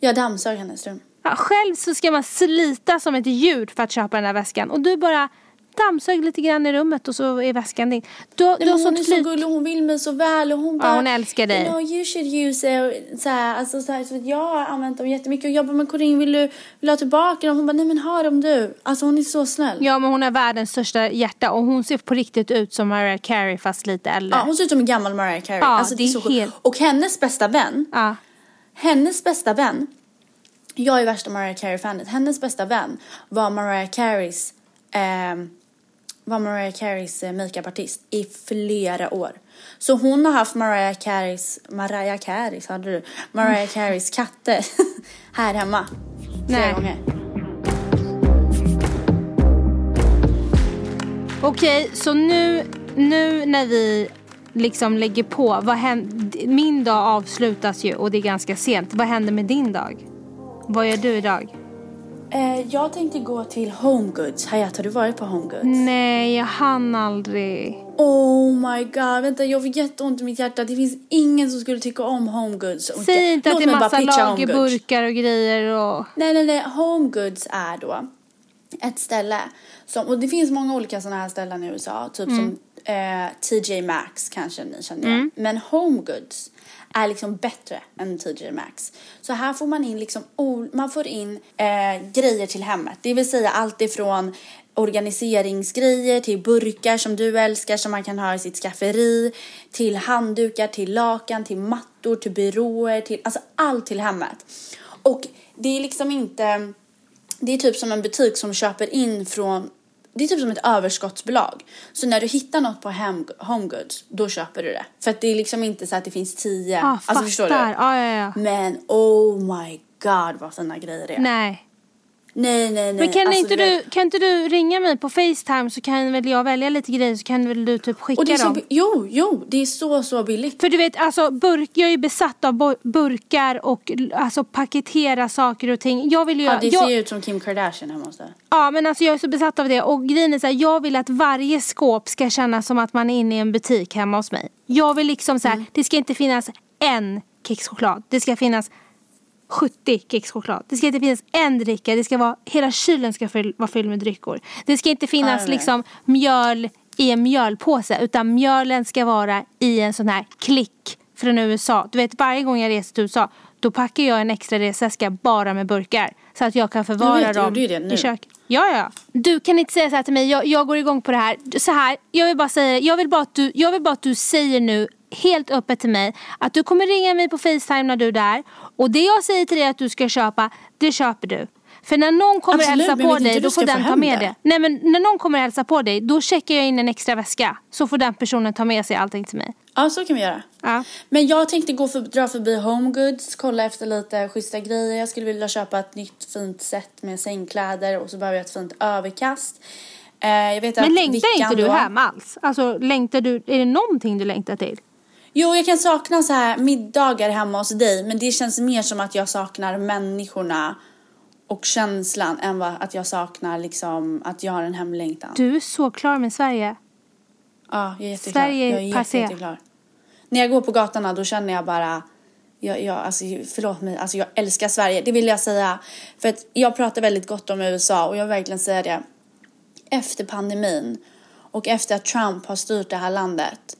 Jag dammsög hennes rum. Ja, själv så ska man slita som ett djur för att köpa den här väskan och du bara dammsög lite grann i rummet och så är väskan din. Du, Nej, du har hon är så gullig, hon vill mig så väl och hon bara... hon älskar dig. You know, you should use it. Så här, alltså, så här, så jag har använt dem jättemycket och jag bara, men Corinne vill du, vill du ha tillbaka dem? Hon bara, nej men ha dem du. Alltså hon är så snäll. Ja men hon har världens största hjärta och hon ser på riktigt ut som Mariah Carey fast lite äldre. Ja, hon ser ut som en gammal Mariah Carey. Ja, alltså, det är så helt- Och hennes bästa vän, Ja. hennes bästa vän, jag är värsta Mariah Carey-fanet, hennes bästa vän var Mariah Careys, eh, var Mariah Careys eh, makeupartist i flera år. Så hon har haft Mariah Careys, Mariah Careys, hade du? Mariah Careys katter här hemma. Flera Nej. gånger. Okej så nu, nu när vi liksom lägger på, vad händer, min dag avslutas ju och det är ganska sent. Vad händer med din dag? Vad gör du idag? Eh, jag tänkte gå till Home Goods. Hayat, har du varit på Home Goods? Nej jag hann aldrig. Oh my god, vänta jag fick jätteont i mitt hjärta. Det finns ingen som skulle tycka om Home Goods. så mycket. Säg inte att det är massa lagerburkar och grejer och... Nej, nej, nej. Home Goods är då ett ställe som, och det finns många olika sådana här ställen i USA, typ som eh, TJ Maxx kanske ni känner igen. Men Home Goods är liksom bättre än TJ Maxx. Så här får man in liksom, man får in eh, grejer till hemmet. Det vill säga allt ifrån organiseringsgrejer, till burkar som du älskar som man kan ha i sitt skafferi, till handdukar, till lakan, till mattor, till byråer, till alltså allt till hemmet. Och det är liksom inte, det är typ som en butik som köper in från det är typ som ett överskottsbolag. Så när du hittar något på hem, HomeGoods, då köper du det. För att det är liksom inte så att det finns tio. Ah, alltså förstår du? fattar. Ja, ja, ja. Men oh my god vad fina grejer det är. Nej. Nej, nej. nej. Men kan, Alltså, inte du, kan inte du ringa mig på Facetime så kan väl jag välja lite grejer så kan väl du typ skicka Och det är så, dem. jo, jo, det är så, så billigt. För du vet, alltså burk, jag är besatt av burkar och alltså paketera saker och ting. Jag vill ju Ja, det ser ju ut som Kim Kardashian hemma hos dig. Ja, men alltså jag är så besatt av det. Och grejen är så här, jag vill att varje skåp ska kännas som att man är inne i en butik hemma hos mig. Jag vill liksom så här, det ska inte finnas en kexchoklad. Det ska finnas 70 kexchoklad. Det ska inte finnas en dricka. Det ska vara, hela kylen ska fyll, vara fylld med dryckor. Det ska inte finnas liksom mjöl i en mjölpåse. Utan mjölen ska vara i en sån här klick från USA. Du vet varje gång jag reser till USA då packar jag en extra resväska bara med burkar. Så att jag kan förvara vet, du dem i köket. Ja, ja. Du kan inte säga så här till mig, jag, jag går igång på det här. Så här, jag vill bara säga jag vill bara, att du, jag vill bara att du säger nu helt öppet till mig att du kommer ringa mig på Facetime när du är där. Och det jag säger till dig att du ska köpa, det köper du. För när någon kommer Absolut, hälsa på dig, då får få den ta med det. det. Nej men när någon kommer hälsa på dig, då checkar jag in en extra väska. Så får den personen ta med sig allting till mig. Ja, så kan vi göra. Ja. Men jag tänkte gå för, dra förbi HomeGoods, kolla efter lite schyssta grejer. Jag skulle vilja köpa ett nytt fint set med sängkläder och så behöver jag ett fint överkast. Eh, Men längtar inte du hem alls? Alltså längtar du, är det någonting du längtar till? Jo, jag kan sakna så här middagar hemma hos dig, men det känns mer som att jag saknar människorna och känslan än vad att jag saknar liksom att jag har en hemlängtan. Du är så klar med Sverige. Ja, jag är jätteklar. Sverige jag är passé. jätteklar. När jag går på gatorna då känner jag bara jag, jag, alltså, förlåt mig, alltså jag älskar Sverige. Det vill jag säga. För att jag pratar väldigt gott om USA och jag vill verkligen säga det. Efter pandemin och efter att Trump har styrt det här landet.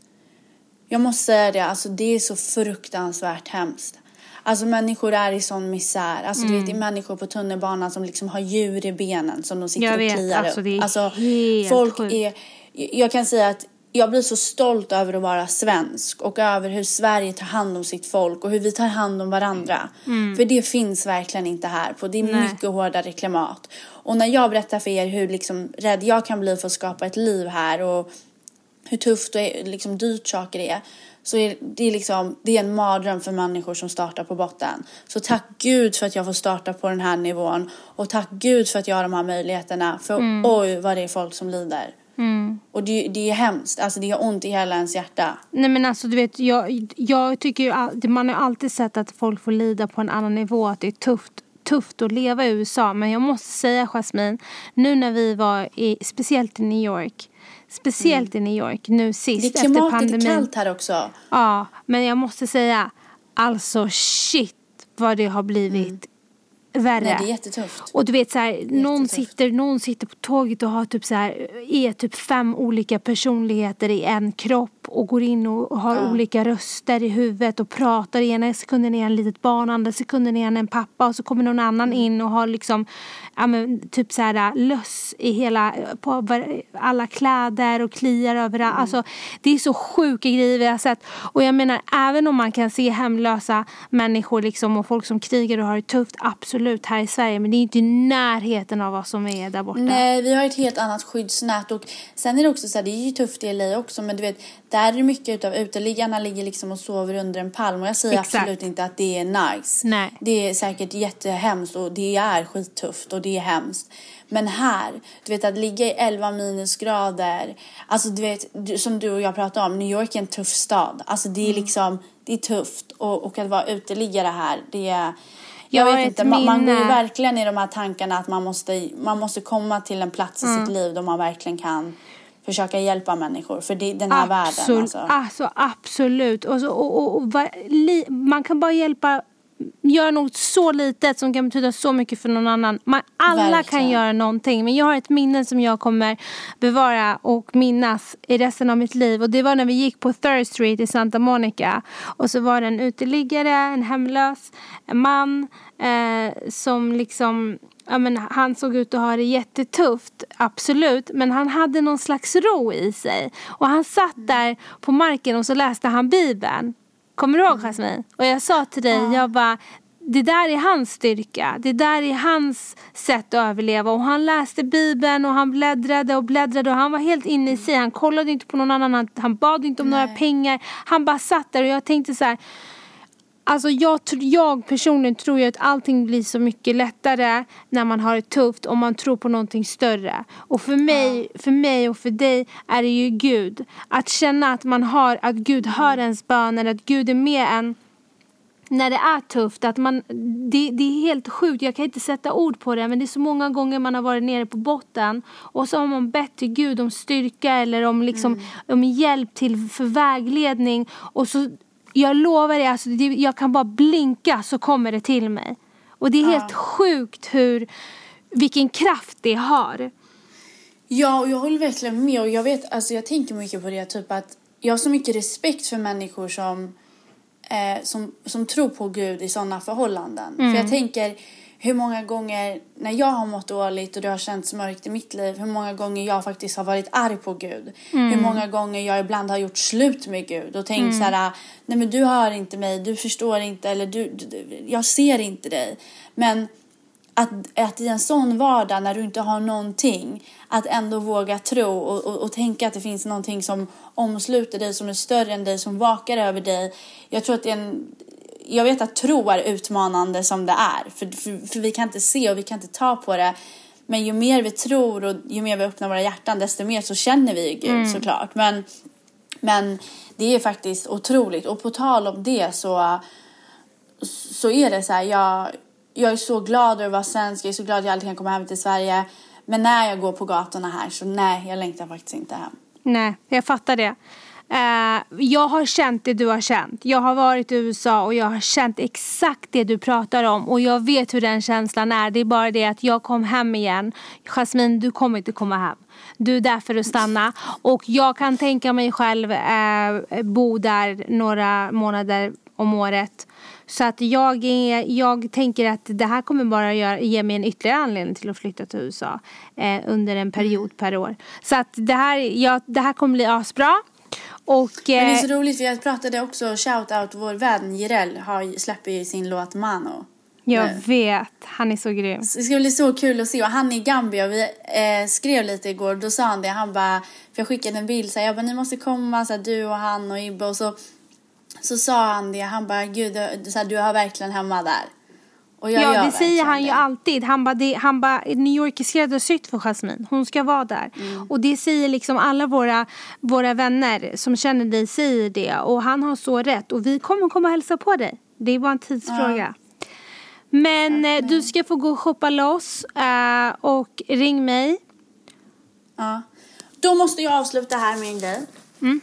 Jag måste säga det, alltså det är så fruktansvärt hemskt. Alltså människor är i sån misär. Alltså du vet, det är människor på tunnelbanan som liksom har djur i benen som de sitter Jag och vet, kliar alltså, upp. det är alltså, helt folk sjukt. är, jag kan säga att jag blir så stolt över att vara svensk och över hur Sverige tar hand om sitt folk och hur vi tar hand om varandra. För det finns verkligen inte här på. Det är Mm. Nej. mycket hårdare klimat. Och när jag berättar för er hur liksom rädd jag kan bli för att skapa ett liv här och hur tufft och liksom dyrt saker är. Så är det, liksom, det är en mardröm för människor som startar på botten. Så tack Gud för att jag får starta på den här nivån. Och tack Gud för att jag har de här möjligheterna. För oj vad det är folk som lider. Och det, det är hemskt. Alltså det gör ont i hela ens hjärta. Nej men alltså du vet, jag, jag tycker ju all, man har alltid sett att folk får lida på en annan nivå, att det är tufft, tufft att leva i USA. Men jag måste säga Jasmine, nu när vi var i, speciellt i New York, speciellt i New York nu sist Mm. Det är efter klimatet pandemin. är kallt här också. Ja, men jag måste säga, alltså shit vad det har blivit värre. Mm. Nej, det är jättetufft. Och du vet så här, någon sitter, någon sitter på tåget och har typ så här, är typ fem olika personligheter i en kropp och går in och har olika röster i huvudet och pratar. Ena sekunden är en litet barn, andra sekunden är en en pappa och så kommer någon annan in och har liksom ja, men, typ så här löss i hela, på alla kläder och kliar överallt. Alltså det är så sjuka grejer vi har sett. Och jag menar även om man kan se hemlösa människor liksom och folk som krigar och har det tufft, absolut här i Sverige. Men det är inte i närheten av vad som är där borta. Nej, vi har ett helt annat skyddsnät och sen är det också så här, det är ju tufft i LA också men du vet, där är mycket utav uteliggarna ligger liksom och sover under en palm och jag säger Exakt. absolut inte att det är nice. Nej. Det är säkert jättehemskt och det är skittufft och det är hemskt. Men här, du vet att ligga i 11 minusgrader, alltså du vet, som du och jag pratade om, New York är en tuff stad. Alltså det är Mm. liksom, det är tufft och, och att vara uteliggare här, det är Jag vet inte, man, man går ju verkligen i de här tankarna att man måste, man måste komma till en plats i Mm. sitt liv då man verkligen kan försöka hjälpa människor. För det, den här världen Absolut, alltså. alltså absolut. Och, så, och, och, och var, li, man kan bara hjälpa, göra något så litet som kan betyda så mycket för någon annan. Man, alla kan Verkligen. göra någonting. Men jag har ett minne som jag kommer bevara och minnas i resten av mitt liv. Och det var när vi gick på Third Street i Santa Monica. Och så var det en uteliggare, en hemlös en man eh, som liksom ja, men han såg ut att ha det jättetufft, absolut. Men han hade någon slags ro i sig. Och han satt där på marken och så läste han Bibeln. Kommer du ihåg Jasmine? Och jag sa till dig, jag bara, det där är hans styrka. Det där är hans sätt att överleva. Och han läste Bibeln och han bläddrade och bläddrade och han var helt inne i sig. Han kollade inte på någon annan, han, han bad inte om några pengar. Han bara satt där och jag tänkte så här, Alltså jag, jag personligen tror ju att allting blir så mycket lättare när man har det tufft om man tror på någonting större. Och för mig, för mig och för dig är det ju Gud. Att känna att man har, att Gud hör ens böner, att Gud är med en när det är tufft. Att man, det, det är helt sjukt, jag kan inte sätta ord på det men det är så många gånger man har varit nere på botten och så har man bett till Gud om styrka eller om, liksom, mm. om hjälp till för vägledning och så jag lovar dig, alltså, jag kan bara blinka så kommer det till mig. Och det är helt sjukt hur, vilken kraft det har. Ja, och jag håller verkligen med. Och jag vet, alltså jag tänker mycket på det, typ att jag har så mycket respekt för människor som, eh, som, som tror på Gud i sådana förhållanden. Mm. För jag tänker, hur många gånger när jag har mått dåligt och det har känts mörkt i mitt liv, hur många gånger jag faktiskt har varit arg på Gud. Mm. Hur många gånger jag ibland har gjort slut med Gud och tänkt mm. så här, nej men du hör inte mig, du förstår inte eller du, du jag ser inte dig. Men att, att i en sån vardag när du inte har någonting, att ändå våga tro och, och, och, tänka att det finns någonting som omsluter dig, som är större än dig, som vakar över dig. Jag tror att det är en, jag vet att tro är utmanande som det är. För, för, för, vi kan inte se och vi kan inte ta på det. Men ju mer vi tror och ju mer vi öppnar våra hjärtan desto mer så känner vi Gud mm. såklart. Men, men det är faktiskt otroligt. Och på tal om det så, så är det så här. Jag, jag är så glad över att vara svensk. Jag är så glad att jag alltid kan komma hem till Sverige. Men när jag går på gatorna här så nej, jag längtar faktiskt inte hem. Nej, jag fattar det. Uh, jag har känt det du har känt. Jag har varit i USA och jag har känt exakt det du pratar om. Och jag vet hur den känslan är. Det är bara det att jag kom hem igen. Jasmine, du kommer inte komma hem. Du är där för att stanna. Och jag kan tänka mig själv uh, bo där några månader om året. Så att jag, är, jag tänker att det här kommer bara göra, ge mig en ytterligare anledning till att flytta till USA eh, under en period per år. Så att det här, ja, det här kommer bli asbra. Och, Men det är så eh, roligt för jag pratade också, shout out vår vän Jireel har, släpper ju sin låt Mano. Jag nu. vet, han är så grym. Så det ska bli så kul att se och han är i Gambia vi eh, skrev lite igår då sa han det, han bara, för jag skickade en bild så här, jag bara ni måste komma så här, du och han och Ibbe och så så sa han det, han bara gud så här, du har verkligen hemma där. Och jag ja, det säger han det. ju alltid. Han bara, han bara, New York är skräddarsytt för Jasmine. Hon ska vara där. Mm. Och det säger liksom alla våra, våra vänner som känner dig säger det. Och han har så rätt. Och vi kommer komma och hälsa på dig. Det är bara en tidsfråga. Ja. Men Tack, eh, du ska få gå och shoppa loss. Uh, och ring mig. Ja. Då måste jag avsluta här med en grej. Mm.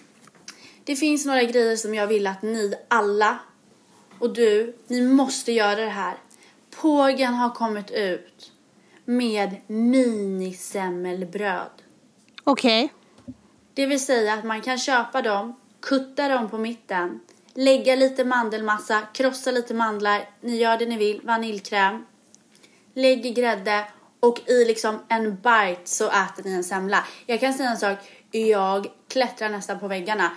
Det finns några grejer som jag vill att ni alla och du, ni måste göra det här. Pågen har kommit ut med minisemmelbröd. Okej. Okay. Det vill säga att man kan köpa dem, kutta dem på mitten, lägga lite mandelmassa, krossa lite mandlar, ni gör det ni vill, vaniljkräm, lägg grädde och i liksom en bite så äter ni en semla. Jag kan säga en sak, jag klättrar nästan på väggarna.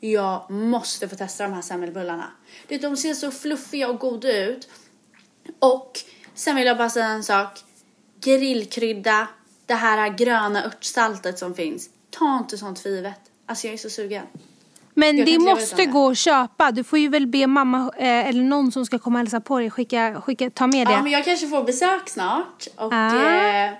Jag måste få testa de här semmelbullarna. de ser så fluffiga och goda ut. Och sen vill jag bara säga en sak. Grillkrydda, det här gröna örtsaltet som finns. Ta inte sånt för givet. Alltså jag är så sugen. Men det måste gå att köpa. Du får ju väl be mamma eh, eller någon som ska komma och hälsa på dig skicka, skicka, ta med det. Ja, men jag kanske får besök snart. Och ah. eh,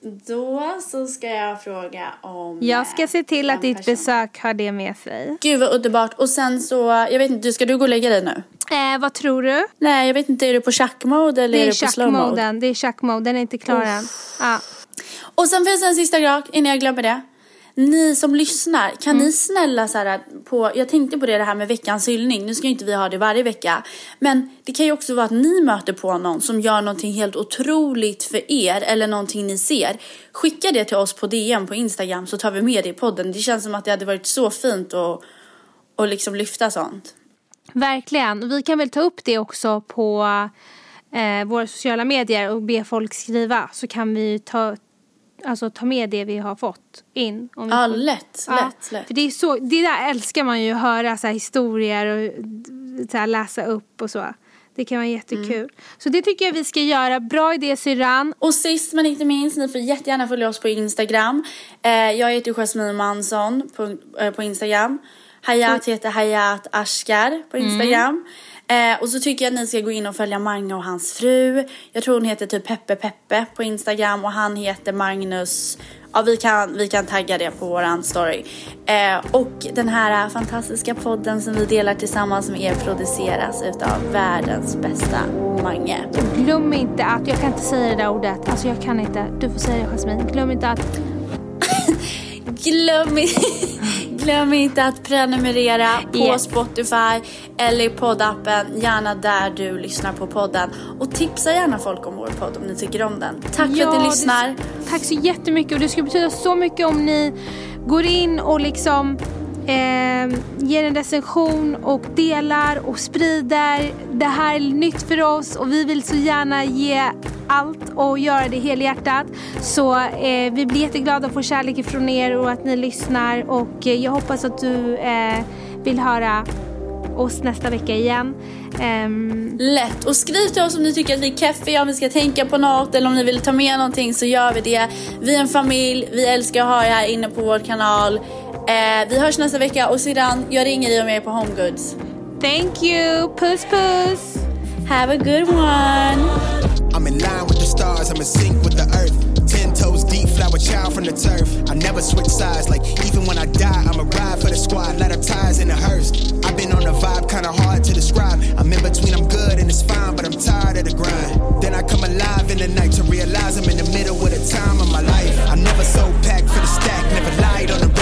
då så ska jag fråga om... Jag ska se till att ditt person. besök har det med sig. Gud vad underbart. Och sen så, jag vet inte, ska du gå och lägga dig nu? Eh, vad tror du? Nej, jag vet inte, är du på shack-mode eller är, är du på slow-mode? Det är shack-mode, den är inte klar än. Ja. Och sen finns det en sista grej innan jag glömmer det ni som lyssnar, kan mm. ni snälla så här, på, jag tänkte på det, det här med veckans hyllning, nu ska inte vi ha det varje vecka, men det kan ju också vara att ni möter på någon som gör någonting helt otroligt för er eller någonting ni ser. Skicka det till oss på DM på Instagram så tar vi med det i podden. Det känns som att det hade varit så fint att och liksom lyfta sånt. Verkligen, vi kan väl ta upp det också på eh, våra sociala medier och be folk skriva så kan vi ta, alltså, ta med det vi har fått in. Om får- lätt, Ja, lätt, lätt. För det, är så, det där älskar man ju att höra så här, historier och så här, läsa upp och så. Det kan vara jättekul. Mm. Så det tycker jag vi ska göra. Bra idé syrran. Och sist men inte minst, ni får jättegärna följa oss på Instagram. Eh, jag heter Jasmine Mansson på, eh, på Instagram. Hayat heter Hayat Ashkar på Instagram. Eh, och så tycker jag att ni ska gå in och följa Mange och hans fru. Jag tror hon heter typ Peppe Peppe på Instagram och han heter Magnus. Ja, vi kan, vi kan tagga det på våran story. Eh, och den här fantastiska podden som vi delar tillsammans med er produceras utav världens bästa Mange. Glöm inte att, jag kan inte säga det där ordet. Alltså jag kan inte. Du får säga det Jasmine. Glöm inte att Glöm, i- glöm inte att prenumerera på Yes. Spotify eller i poddappen, gärna där du lyssnar på podden. Och tipsa gärna folk om vår podd om ni tycker om den. Tack för att Ja, ni det- lyssnar. Tack så jättemycket och det skulle betyda så mycket om ni går in och liksom eh, ger en recension och delar och sprider. Det här är nytt för oss och vi vill så gärna ge allt och göra det helhjärtat. Så eh, vi blir jätteglada att få kärlek ifrån er och att ni lyssnar och eh, jag hoppas att du eh, vill höra oss nästa vecka igen. Um... Lätt. Och skriv till oss om ni tycker att vi är keffiga, om vi ska tänka på något eller om ni vill ta med någonting så gör vi det. Vi är en familj, vi älskar att ha er här inne på vår kanal. Eh, vi hörs nästa vecka och sedan, jag ringer dig om jag är på HomeGoods. Thank you! Puss puss! Have a good one! I'm in line with the stars, I'm in sync with the earth. Ten toes deep, flower child from the turf. I never switch sides, like even when I die, I'm a ride for the squad, light up ties in the hearse. I've been on a vibe, kinda hard to describe. I'm in between, I'm good and it's fine, but I'm tired of the grind. Then I come alive in the night to realize I'm in the middle with a time of my life. I never so packed for the stack, never lied on the